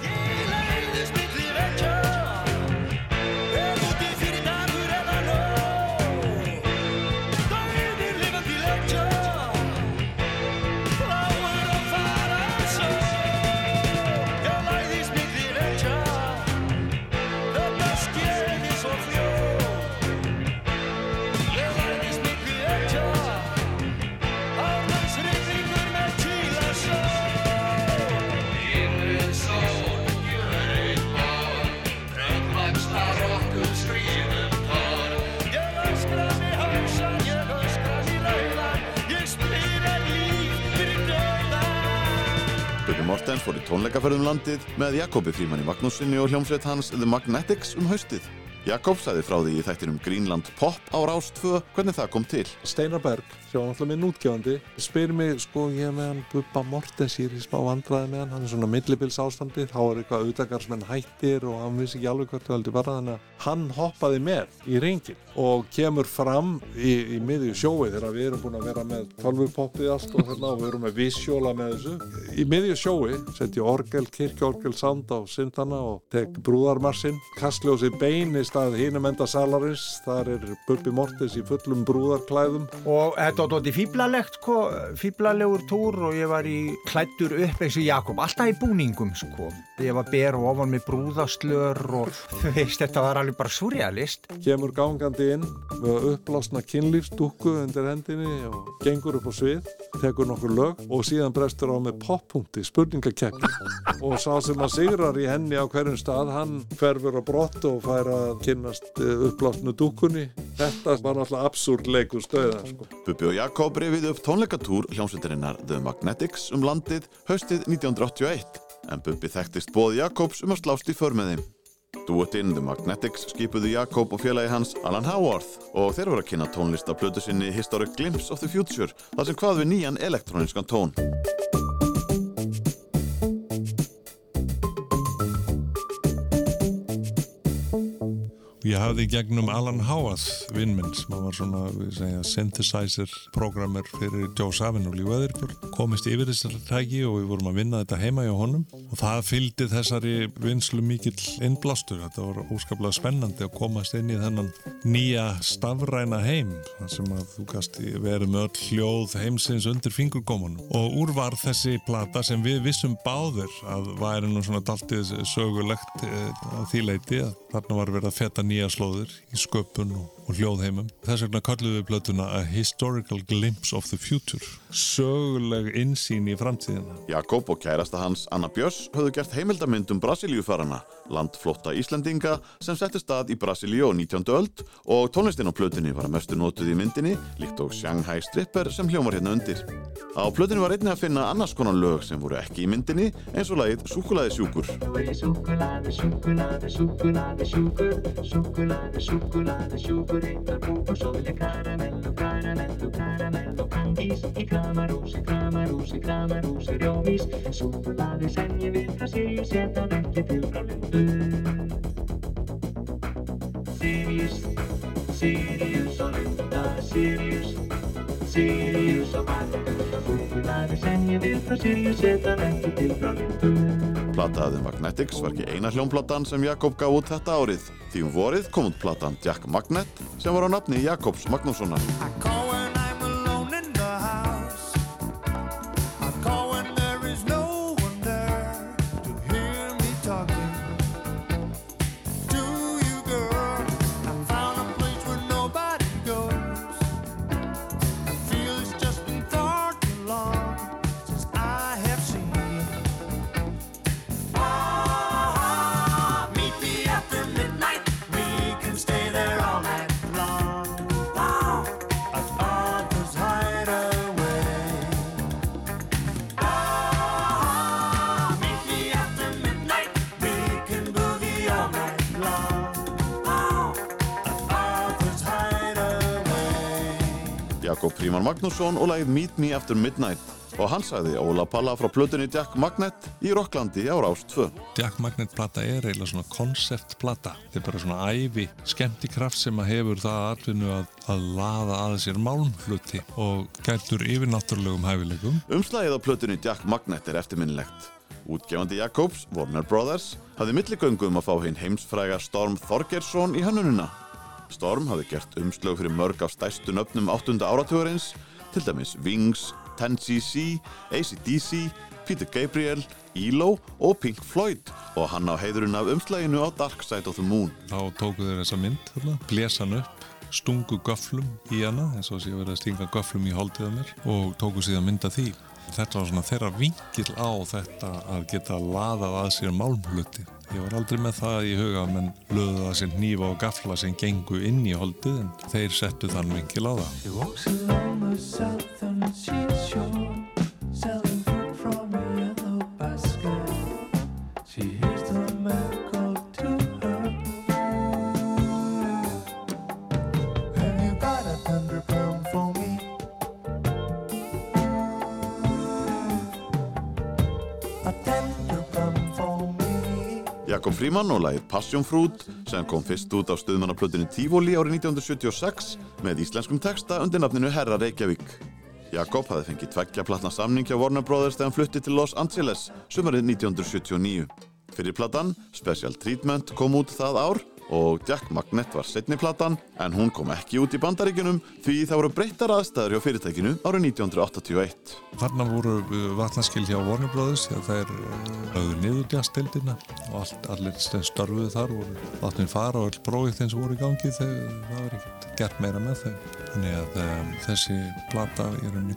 Speaker 1: Mortens fór í tónleikaferðum landið með Jakobi Frímanni Magnúsinni og hljómsveit hans The Magnetics um haustið. Jakob sagði frá því í þættinum Greenland Pop á Rás 2 hvernig það kom til.
Speaker 41: Steinar Berg, sem var náttúrulega minn útgefandi, spyr mig, sko, ég með hann Bubba Mortens, ég er í smá vandræði með hann, hann er svona millibils ástandi, þá er eitthvað auðvitaðgarsmenn hættir og hann vissi ekki alveg hvert þú heldur bara, þannig að hann hoppaði með í ringin og kemur fram í, í miðju sjói þegar við erum búin að vera með tölvupoppið allt og hérna og við erum með vissjóla með þessu. Í miðju sjói setjum orgel, kirkjorgel, sound á syndana og tek brúðarmarsinn, kastljósi beinist að hinum enda salarins, þar er Bubbi Mortens í fullum brúðarklæðum.
Speaker 42: Og þetta dótti fýblalegt, sko, fýblalegur túr og ég var í klættur upp eins og Jakob, alltaf í búningum, sko. Ég var ber og ofan með brúðaslör og þú veist, þetta var alveg bara surrealist.
Speaker 41: Kemur gangandi inn með uppblásna kynlífsdúku undir hendinni og gengur upp á svið, tekur nokkur lög og síðan brestur á með poppunkti, spurningakeppni. og sá sem að sigrar í henni á hverjum stað, hann hverfur á brott og fær að kynnast uppblásnu dúkunni. Þetta var náttúrulega absúrt leikur stöða, sko.
Speaker 1: Og Jakob reyfið upp tónleikatúr hljómsveitarinnar The Magnetics um landið haustið 1981 en Bubbi þekktist bóð Jakobs um að slást í för með þeim. Duettinn The Magnetics skipuðu Jakob og félagi hans Alan Howarth og þeir voru að kynna tónlist af plötu sinni Historic Glimpse of the Future þar sem hvað við nýjan elektróniskan tón.
Speaker 43: Ég hafði gegnum Alan Howarth vinnminn sem var svona segja, synthesizer programmer fyrir Joe Savinul í Weatherbjörn komist yfir þessari tæki og við vorum að vinna þetta heima hjá honum. Og það fylgdi þessari vinslu mikill innblástur. Þetta var óskaplega spennandi að komast inn í þennan nýja stafræna heim sem að þú gast verið með öll hljóð heimsins undir fingurgómanum og úr var þessi plata sem við vissum báðir að væri nú svona daltið sögulegt eh, að því leiti að þarna var verið að feta nýja slóðir í sköpun og, og hljóðheimum. Þess vegna kallum við blötuna A Historical Glimpse of the Future. Söguleg insýn í framtíðina.
Speaker 1: Jakob og kærasta hans Anna Björns höfðu gert heimildamynd um Brasilíufarana, landflotta Íslandinga sem setti stað í Brasilíu á 19. öld og tónlistin á plötunni var að mestu notuð í myndinni, líkt og Shanghai Stripper sem hljómar hérna undir. Á plötunni var einnig að finna annars konar lög sem voru ekki í myndinni eins og lagið Súkulaði sjúkur.
Speaker 8: Súkulaði, súkulaði, súkulaði, sjúkur Eittar búk og sóli karamellu, karamellu, karamellu Kandís í kramarúsi, kramarúsi, kramarúsi Rjómís, súkulaði sem ég vil Það sé ég setja ekki til frá lundu Sirius, Sirius og lunda Sirius, Sirius og baldur Súkulaði sem ég vil Það sé ég setja ekki til frá lundu
Speaker 1: Plataðið Magnetics var ekki eina hljónplatan sem Jakob gaf út þetta árið. Því um vorið kom út platan Jack Magnet sem var á nafni Jakobs Magnússonar. Jakob Fríman Magnússon og lagið Meet Me After Midnight og hann sagði Óla Palla frá plötunni Jack Magnet í Rocklandi á Rás 2.
Speaker 43: Jack Magnet plata er eiginlega svona konceptplata. Þetta er bara svona ævi skemmtikraft sem að hefur það atvinnu að, að laða að sér málmhluti og gætur yfirnáttúrulegum hæfileikum.
Speaker 1: Umslagið á plötunni Jack Magnet er eftirminnilegt. Útgefandi Jakobs, Warner Brothers, hafði milligöngum að fá hinn heimsfræga Storm Þorgersson í hönnununa. Storm hafði gert umslög fyrir mörg af stærstu nöfnum 8. áratugurins, til dæmis Wings, 10cc, ACDC, Peter Gabriel, ELO og Pink Floyd og hann á heiðurinn af umslaginu á Dark Side of the Moon.
Speaker 43: Þá tóku þeir þessa mynd, þarna, blesa hann upp, stungu göflum í hana, eins og sé verið að stinga göflum í holdið á mér og tóku síðan mynda því. Þetta var svona þeirra vingil á þetta að geta laðað að sér málmhluti. Ég var aldrei með það í huga menn löðu það sem nýfa og gafla sem gengu inn í holdið en þeir settu þann vingil á það.
Speaker 1: Jakob Fríman og lagið Passion Fruit sem kom fyrst út á stuðmannaplötunni Tivoli árið 1976 með íslenskum texta undir nafninu Herra Reykjavík. Jakob hafði fengið tveggja platna samning hjá Warner Brothers þegar hann flutti til Los Angeles sumarið 1979. Fyrir platan, Special Treatment, kom út það ár og Jack Magnet var setni platan en hún kom ekki út í bandaríkjunum því það voru breyttar aðstæður hjá fyrirtækinu árið 1981.
Speaker 43: Þarna voru vatnaskil hjá Warner Brothers þegar þær lögðu niður jazzdeildina og allt, allir sem starfuðu þar voru látnið fara og all prófið þeim sem voru í gangi þegar það var ekkert gert meira með þau. Þannig að um, þessi plata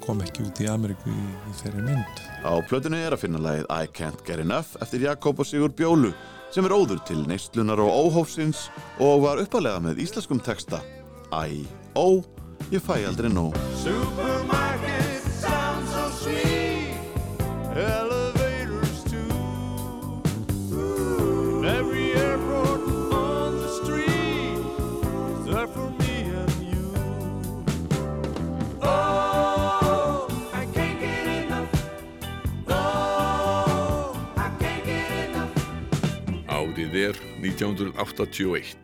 Speaker 43: kom ekki út í Ameríku í, í þeirri mynd.
Speaker 1: Á plötunni er að finna lagið I Can't Get Enough eftir Jakob og Sigur Bjólu sem er óður til neistlunar og óhófsins og var uppalega með íslenskum texta Æ, ó, ég fæ aldrei nóg.
Speaker 8: Supermarket sounds so sweet. Elevators
Speaker 5: 1981.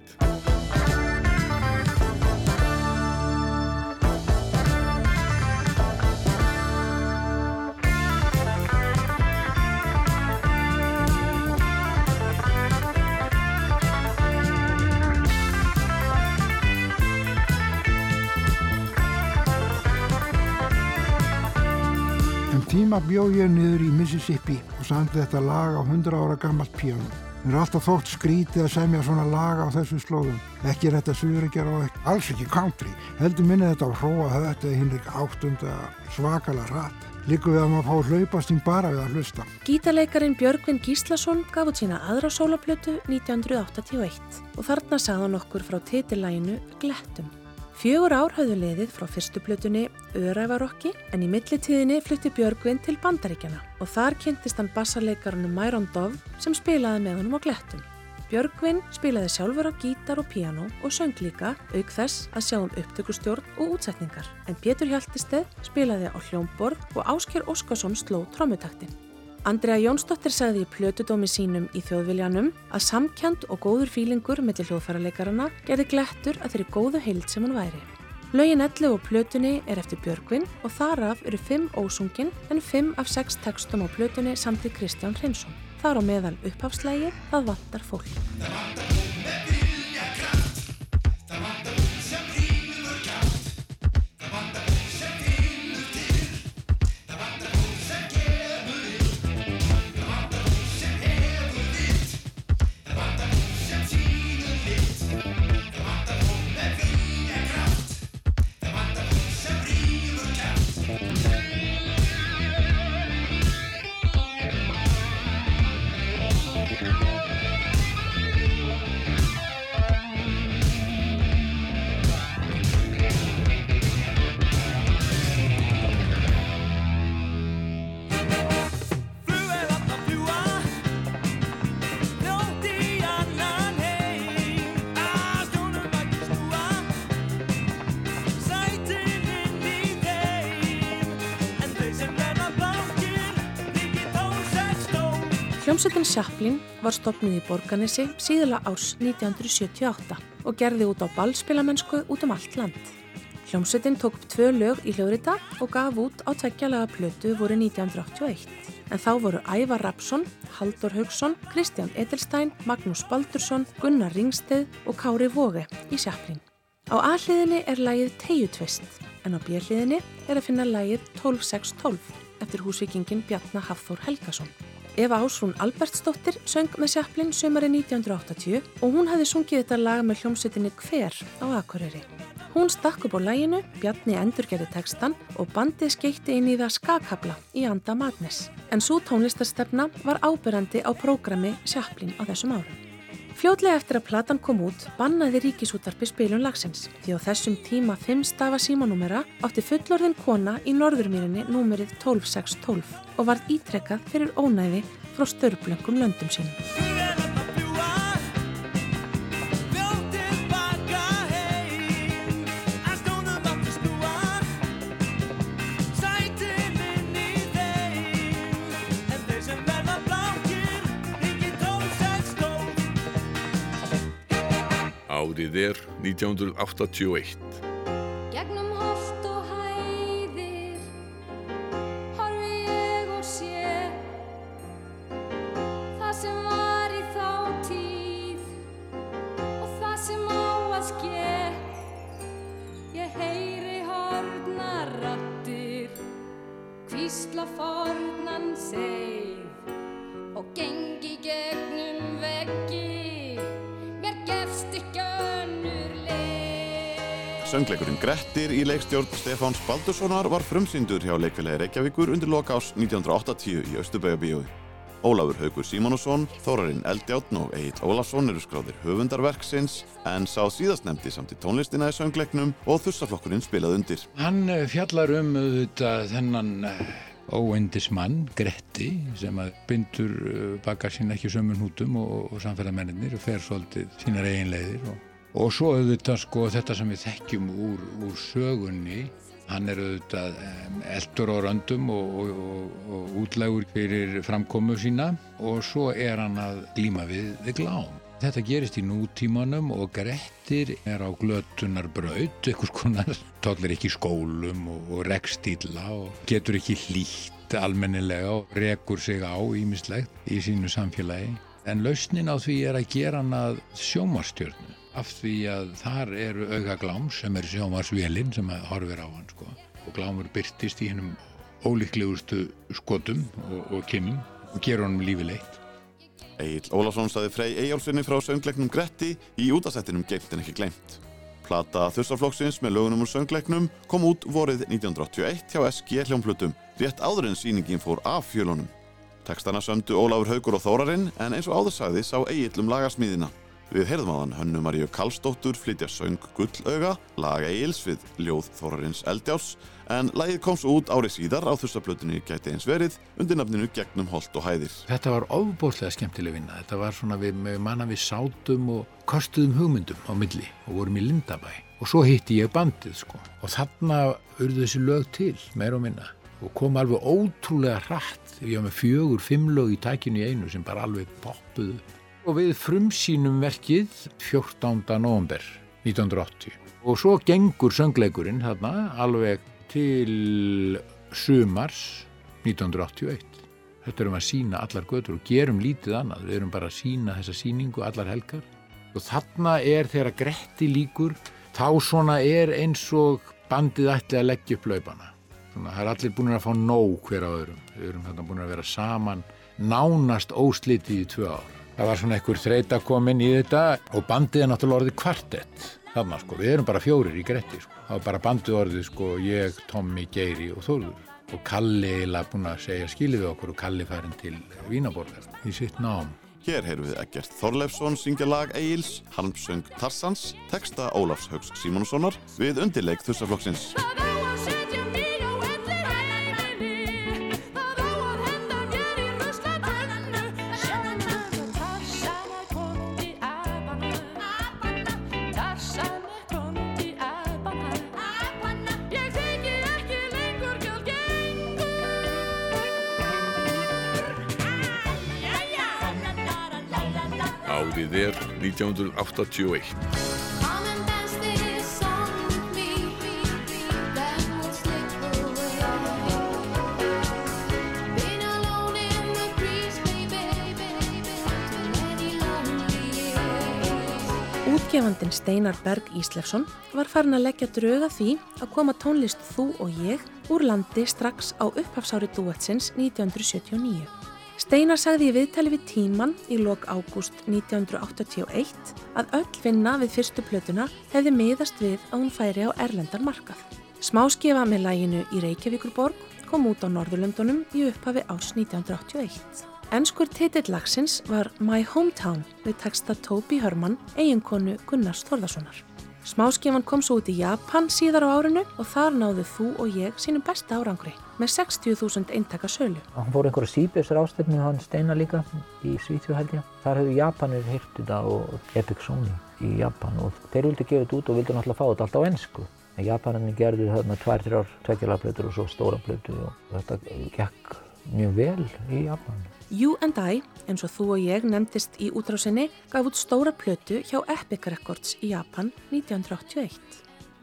Speaker 44: Tíma bjóð ég niður í Mississippi og sang þetta lag á 100 ára gammalt píanum. Mér er alltaf þótt skrítið að semja svona lag á þessu slóðum. Ekki er þetta suðuríkjar og alls ekki country. Heldur minni þetta á hróa höfðu Hinrik áttunda svakalega rætt. Líku við að maður fá hlaupasting bara við að hlusta.
Speaker 7: Gítarleikarin Björgvin Gíslason gaf út sína aðra sólaplötu 1981 og þarna sagði hann okkur frá titillæginu Glettum. Fjögur ár hafðu liðið frá fyrstu plötunni Örævarokki en í millitíðinni flutti Björgvin til Bandaríkjana og þar kynntist hann bassarleikarunum Myron Dove sem spilaði með honum á Glettum. Björgvin spilaði sjálfur á gítar og piano og söng líka auk þess að sjá um upptökustjórn og útsetningar en Pétur Hjaltisteð spilaði á hljómborð og Ásker Óskarsson sló trómutaktin. Andrea Jónsdóttir sagði í plötudómi sínum í þjóðviljanum að samkjand og góður fílingur mellir hljóðfæralegarana gerði glettur að þeirri góðu heild sem hann væri. Laugin 11 og plötunni er eftir Björgvin og þaraf eru 5 ósungin en 5 af 6 textum á plötunni samt í Kristján Hrinsson. Þar á meðal upphafslægi Það vantar fólk. Hljómsveitin Chaplin var stopnið í Borganesi síðala árs 1978 og gerði út á ballspilamennsku út um allt land. Hljómsveitin tók upp tvö lög í hljóðrita og gaf út á tveggjalaga plötu voru 1981. En þá voru Ævar Rapsson, Haldur Haugsson, Kristján Edelstein, Magnús Baldursson, Gunnar Ringsteð og Kári Vóge í Chaplin. Á A-hliðinni er lægið Tejutvist en á B-hliðinni er að finna lægið 12612 eftir húsvikingin Bjarnar Hafþór Helgason. Eva Ásrún Albertsdóttir söng með Sjaplin sömari 1980 og hún hafði sungið þetta lag með hljómsveitinni Hver á Akureyri. Hún stakk upp á læginu, Bjarni endurgerði tekstan og bandið skeitti inn í það skakabla í anda Madness. En svo tónlistarstefna var ábyrrandi á prógrami Sjaplin á þessum árum. Fljótlega eftir að platan kom út bannaði ríkisútarpi spilun lagsins því á þessum tíma 5 stafa símanúmera átti fullorðin kona í norðurmýrinni númerið 12612 og varð ítrekkað fyrir ónæði frá störblöngum löndum sínum.
Speaker 5: Árið er 1981.
Speaker 45: Gegnum holt og
Speaker 1: Söngleikurinn Grettir í leikstjórn Stefáns Baldurssonar var frumsýndur hjá leikfélagi Reykjavíkur undir loka ás 1980 í Östubæjabíói. Ólafur Haugur Símonusson, Þórarinn Eldjáttn og Egil Ólafsson eru skráðir höfundarverksins en sá síðastnemdi samt í tónlistina í söngleiknum og þussaflokkurinn spilað undir.
Speaker 46: Hann eh, fjallar um auðvitað þennan óeindismann, Gretti, sem að bindur eh, baka sín ekki sömun hútum og, og samferðamennir og fer svolítið sínar eiginleiðir og, og svo auðvitað sko þetta sem við þekkjum úr, úr sögunni Hann er auðvitað eldur á röndum og, og, og, og útlægur fyrir framkomu sína og svo er hann að glíma við, við glám. Þetta gerist í nútímanum og Grettir er á glötunar braut, einhvers konar tóllir ekki skólum og, illa og getur ekki hlýtt almennilega og rekur sig á ímislegt í sínu samfélagi. En lausnin á því er að gera hann að sjómarstjörnu af því að þar eru auga glám sem er sjómarsvélinn sem horfir á hann sko. og glámur byrtist í hennum ólíklegustu skotum og, og kynnum og gera honum lífi leitt.
Speaker 1: Egil Ólafsson saði Frey Eyjálfinni frá söngleiknum Gretti í útastættinum Geimt en ekki glemt. Plata Þursaflokksins með lögunum úr söngleiknum kom út vorið 1981 hjá SG hljómplutum, rétt áður en sýningin fór af fjölunum. Tekstana sömdu Ólafur Haugur og Þórarinn en eins og áður sagði sá Egil um lagasmíðina. Við heyrðum á hann Hönnu Maríu Karlsdóttur flytja söng Gullauga, lag Egils við ljóð Þórarins Eldjárs en lagið kom svo út árið síðar á þursaflutunni gæti eins verið undir nafninu Gegnum holt og hæðir.
Speaker 46: Þetta var ofbóðslega skemmtileg vinna. Þetta var svona við manna við sátum og kostuðum hugmyndum á milli og vorum í Lindabæ. Og svo hitti ég bandið sko. Og þarna urðu þessi lög til, meir og minna. Og kom alveg ótrúlega hratt. Ég var með fjögur, fimm lög í tækinu í einu sem bara alveg poppuðu. Og við frumsýnum verkið 14. november 1980. Og svo gengur söngleikurinn þarna alveg til sumars 1981. Þetta erum að sína allar götur og gerum lítið annað. Við erum bara að sína þessa síningu allar helgar. Og þarna er þegar Gretti líkur, þá svona er eins og bandið ætti að leggja upp laupana. Svona, það er allir búin að fá nóg hver á öðrum. Við erum þarna búin að vera saman nánast óslitið í tvö ár. Það var svona einhver þreita komin í þetta og bandið er náttúrulega orðið kvartett. Þarna sko, við erum bara fjórir í Gretti sko. Það var bara bandið orðið sko, ég, Tommi, Geiri og Þórður. Og Kalli eiginlega búin að segja skilið við okkur og Kalli farin til Vínaborgar í sitt nám.
Speaker 1: Hér heyrum við Egert Þorleifsson syngja lag Egils, Halmsöng Tarsans, texta Ólafs Haugs Simonssonar við undirleik þursaflokksins.
Speaker 45: Árið er 1981.
Speaker 7: Útgefandin Steinar Berg Íslefsson var farin að leggja drauga því að koma tónlist Þú og ég úr landi strax á upphafsári duetsins 1979. Steinar sagði í viðtali við tíman í lok ágúst 1981 að öll vinna við fyrstu plötuna hefði miðast við að hún færi á erlendar markað. Smáskefa með læginu í Reykjavíkurborg kom út á Norðurlöndunum í upphafi ás 1981. Enskur titill lagsins var My Hometown við texta Toby Herman, eiginkonu Gunnars Þorðarssonar. Smáskifan kom svo út í Japan síðar á árinu og þar náðu þú og ég sínum besta árangri með 60.000 eintaka sölu.
Speaker 13: Hann fór einhverja síbjörsar ástefnu hann steina líka í ég. Þar hefðu Japanir hýrt þetta og Epic Sony í Japan og þeir vildi gefa þetta út og vildi náttúrulega fá þetta alltaf á ennsku. En Japaninni gerðu þarna tvær, þrjár, tveggjalaplötur og svo stóra plötu og þetta gekk mjög vel í Japan.
Speaker 7: You and I, eins og þú og ég nefndist í útrásinni, gaf út stóra plötu hjá Epic Records í Japan 1981.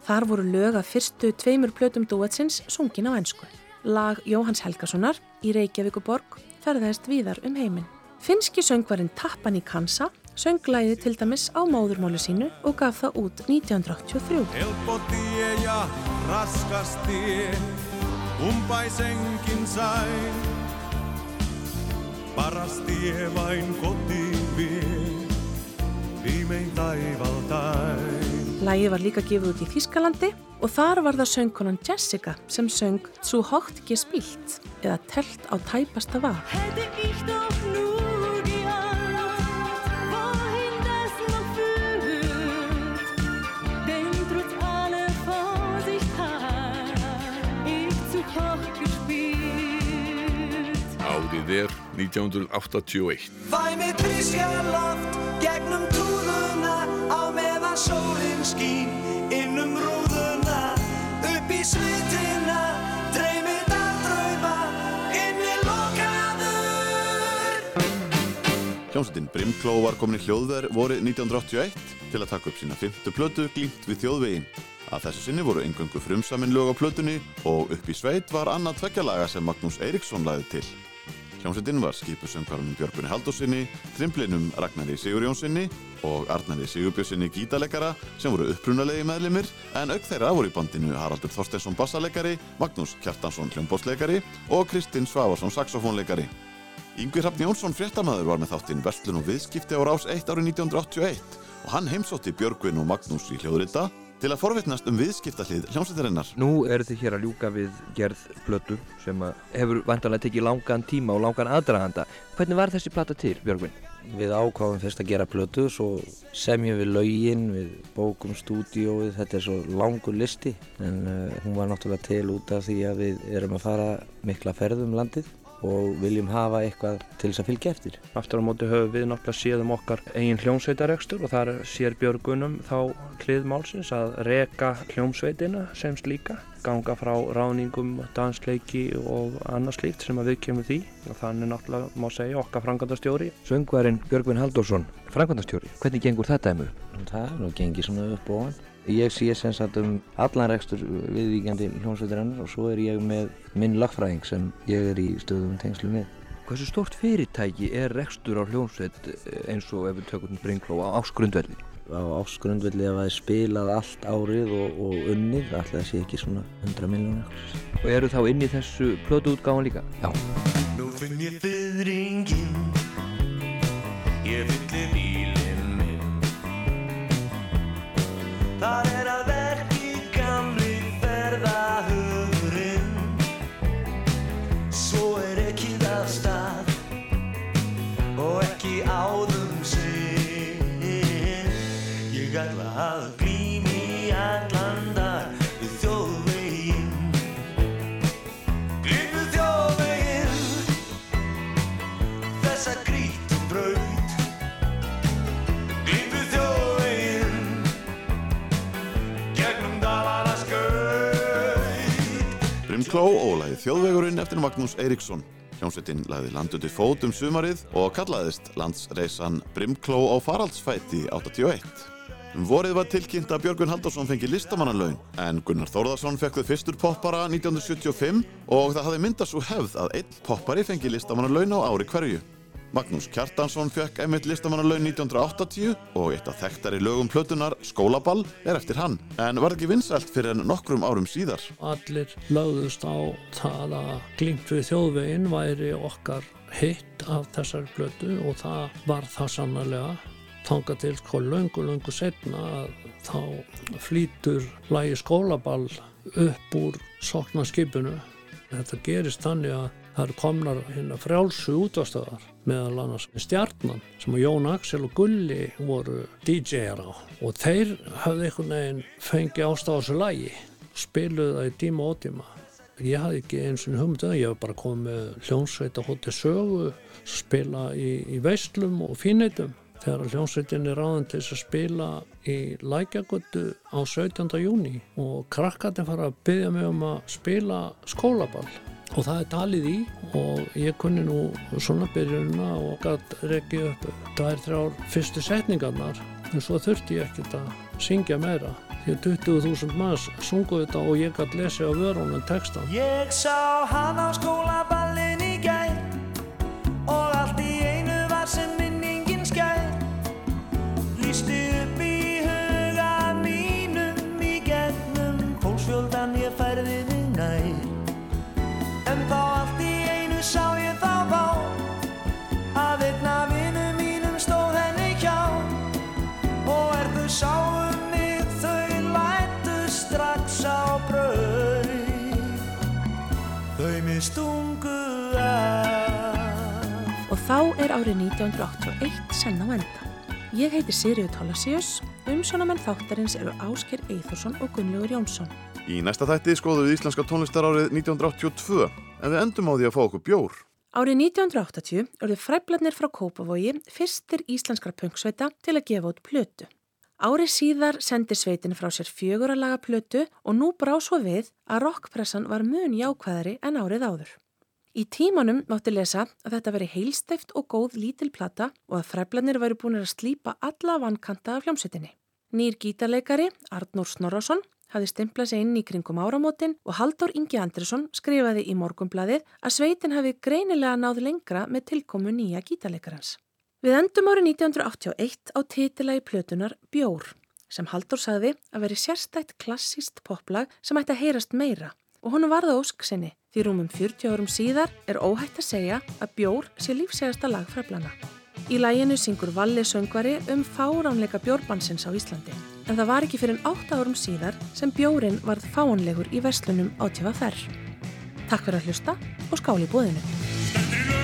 Speaker 7: Þar voru lög af fyrstu tveimur plötum duetsins sungin á ennsku. Lag Jóhanns Helgasonar í Reykjavíkuborg ferðaðist víðar um heiminn. Finski söngvarinn Tappan í Kansa söng læði til dæmis á móðurmálu sínu og gaf það út 1983.
Speaker 5: Helppo tie ja raskas tie, umpaisenkin sain. Paras tie vain kotiin vie, viimein taivaltain.
Speaker 7: Lægið var líka gefið út í Þískalandi og þar var það söngkonan Jessica sem söng Zu Hocht gespielt eða Telt á tæpasta var.
Speaker 45: Er 1981.
Speaker 5: Fæ mig frískan loft gegnum túðuna á meðan sólinn skín inn um rúðuna upp í sveitina dreymir dagdrauma inni lokaður
Speaker 1: Hljómsveitin Brimkló var komin í hljóðver vorið 1981 til að taka upp sína fymtu plötu glýmt við þjóðvegin. Að þessu sinni voru engöngu frumsamin lög á plötunni og upp í sveit var annað tveggjalaga sem Magnús Eiríksson lagði til. Hljómsveitin var skipusöngvarum Björgunni Haldósinni, trimplinum Ragnari Sigurjónsinni og Arnari Sigurbjörnsinni gítalegara sem voru upprunalegi meðlimir en auk þeirra voru í bandinu Haraldur Þorsteinsson bassalegari, Magnús Kjartansson hljómbóslegari og Kristinn Svavarsson saxofónlegari. Yngvi Hrafn Jónsson fréttamaður var með þáttinn Verslun og viðskipti á Rás 1 árið 1981 og hann heimsótti Björgvin og Magnús í hljóðrita til að forvitnast um viðskiptahlið hljómsveitarinnar.
Speaker 47: Nú eru þið hér að ljúka við gerð plötu sem að hefur vantanlega tekið langan tíma og langan aðdraganda. Hvernig var þessi plata til, Björgvin?
Speaker 24: Við ákváðum fyrst að gera plötu, svo semjum við laugin, við bókum stúdíóið, þetta er svo langur listi en uh, hún var náttúrulega til út af því að við erum að fara mikla ferðum landið og viljum hafa eitthvað til þess að fylgja eftir.
Speaker 47: Aftur á móti höfum við náttúrulega séð um okkar eigin hljómsveitarekstur og þar sér Björgunum þá hlið málsins að reka hljómsveitina sem slíka, ganga frá ráðningum, dansleiki og annað slíkt sem að við kemur því og þannig náttúrulega má segja okkar frangandastjóri.
Speaker 24: Söngvarinn Björgvin Halldórsson,
Speaker 47: Frangandastjóri, hvernig gengur þetta emu?
Speaker 24: Það er nú gengið svona upp og hann. Ég sé sem sagt um allan rekstur viðvíkjandi hljómsveitarinnar og svo er ég með minn lagfræðing sem ég er í stöðum tengslu með.
Speaker 47: Hversu stort fyrirtæki er rekstur á hljómsveit eins og ef við tökum Brinkló á áskrundvelli?
Speaker 24: Á áskrundvelli ef það er spilað allt árið og, og unnið, alltaf það sé ekki svona 100 miljónir.
Speaker 47: Og eru þá inn í þessu plötuútgáðan líka?
Speaker 24: Já.
Speaker 5: Nú finn ég fyrringin Ég fyllir bílinn Það er
Speaker 1: Brimkló og lagði þjóðvegurinn eftir Magnús Eiríksson. Hljómsveitin lagði land undir fót um sumarið og kallaðist landsreisan Brimkló á faraldsfæti 81. Um vorið var tilkynnt að Björgun Halldórsson fengi listamannanlaun en Gunnar Þórðarsson fekk þau fyrstur poppara 1975 og það hafði myndast svo hefð að einn poppari fengi listamannanlaun á ári hverju. Magnús Kjartansson fekk einmitt listamannalaun 1980 og eitt af þekktari lögum plötunar, Skólaball, er eftir hann. En var ekki vinsælt fyrir en nokkrum árum síðar.
Speaker 48: Allir lögðust á það að Glimt við þjóðveginn væri okkar hitt af þessari plötu og það var það sannarlega. Þanga til sko löngu, löngu setna að þá flýtur lægi skólaball upp úr soknaskipinu. Þetta gerist þannig að það eru komnar hérna frjálsu útastöðar meðal annars stjarnan sem Jón Axel og Gulli voru DJ-ar á. Og þeir hafði einhvern veginn fengið ástaf á þessu lægi spiluðu það í tíma og tíma ég hafði ekki eins og humduð ég hef bara komið hljónsveit að hótti sögu spila í, í veislum og fíneitum þegar hljónsveitin er ráðan til þess að spila í lækjagötu á 17. júni og krakkarnir fara að byggja mig um að spila skólaball og það er talið í og ég kunni nú svona byrjunna og gætt rekki upp tvær, þrjár fyrstu setningarnar en svo þurfti ég ekkert að syngja meira. Því að 20.000 manns sungu þetta og ég gætt lesið á vörunum textan
Speaker 5: Ég sá hann á skólaballin í gær Og allt í einu var sem minningin skær. Lýsti upp í huga mínum Í gegnum fólksfjöldan ég færði sá ég þá bá Að einn af vinum mínum stóð henni hjá Og er þau sáum mig þau lætu strax á brauð Þau mig stungu af
Speaker 7: Og þá er árið 1981 senn á enda. Ég heiti Sigriður Tólasíus, umsjónamenn þáttarins eru Ásker Eithórsson og Gunnlaugur Jónsson.
Speaker 1: Í næsta þætti skoðum við íslenska tónlistar árið 1982 en við endum á því að fá okkur bjór.
Speaker 7: Árið 1980 urðu fræbladnir frá Kópavogi fyrstir íslenskra punksveita til að gefa út plötu. Árið síðar sendi sveitin frá sér fjöguralaga plötu og nú brá svo við að rockpressan var mun jákvæðari en árið áður. Í tímanum mátti lesa að þetta veri heilsteift og góð lítil plata og að fræbladnir væri búin að slípa alla vankanta af hljómsveitinni. Nýr gítarleikari, Arnór Snorrason, hafði stimplað sig inn í kringum áramótin og Halldór Ingi Andresson skrifaði í morgumbladið að sveitin hafi greinilega náð lengra með tilkomu nýja gítarleikarans. Við endum árið 1981 á titilagi plötunar Bjór sem Halldór sagði að veri sérstætt klassíst poplag sem ætti að heyrast meira og honum varða ósk sinni því rúmum 40 árum síðar er óhætt að segja að Bjór sé lífsegasta lag fræflana. Í læginu syngur Valli söngvari um fáránleika bjórbansins á Íslandi en það var ekki fyrir 8 árum síðar sem bjórin varð fáanlegur í verslunum á TVFR. Takk fyrir að hlusta og skáli í búðinu.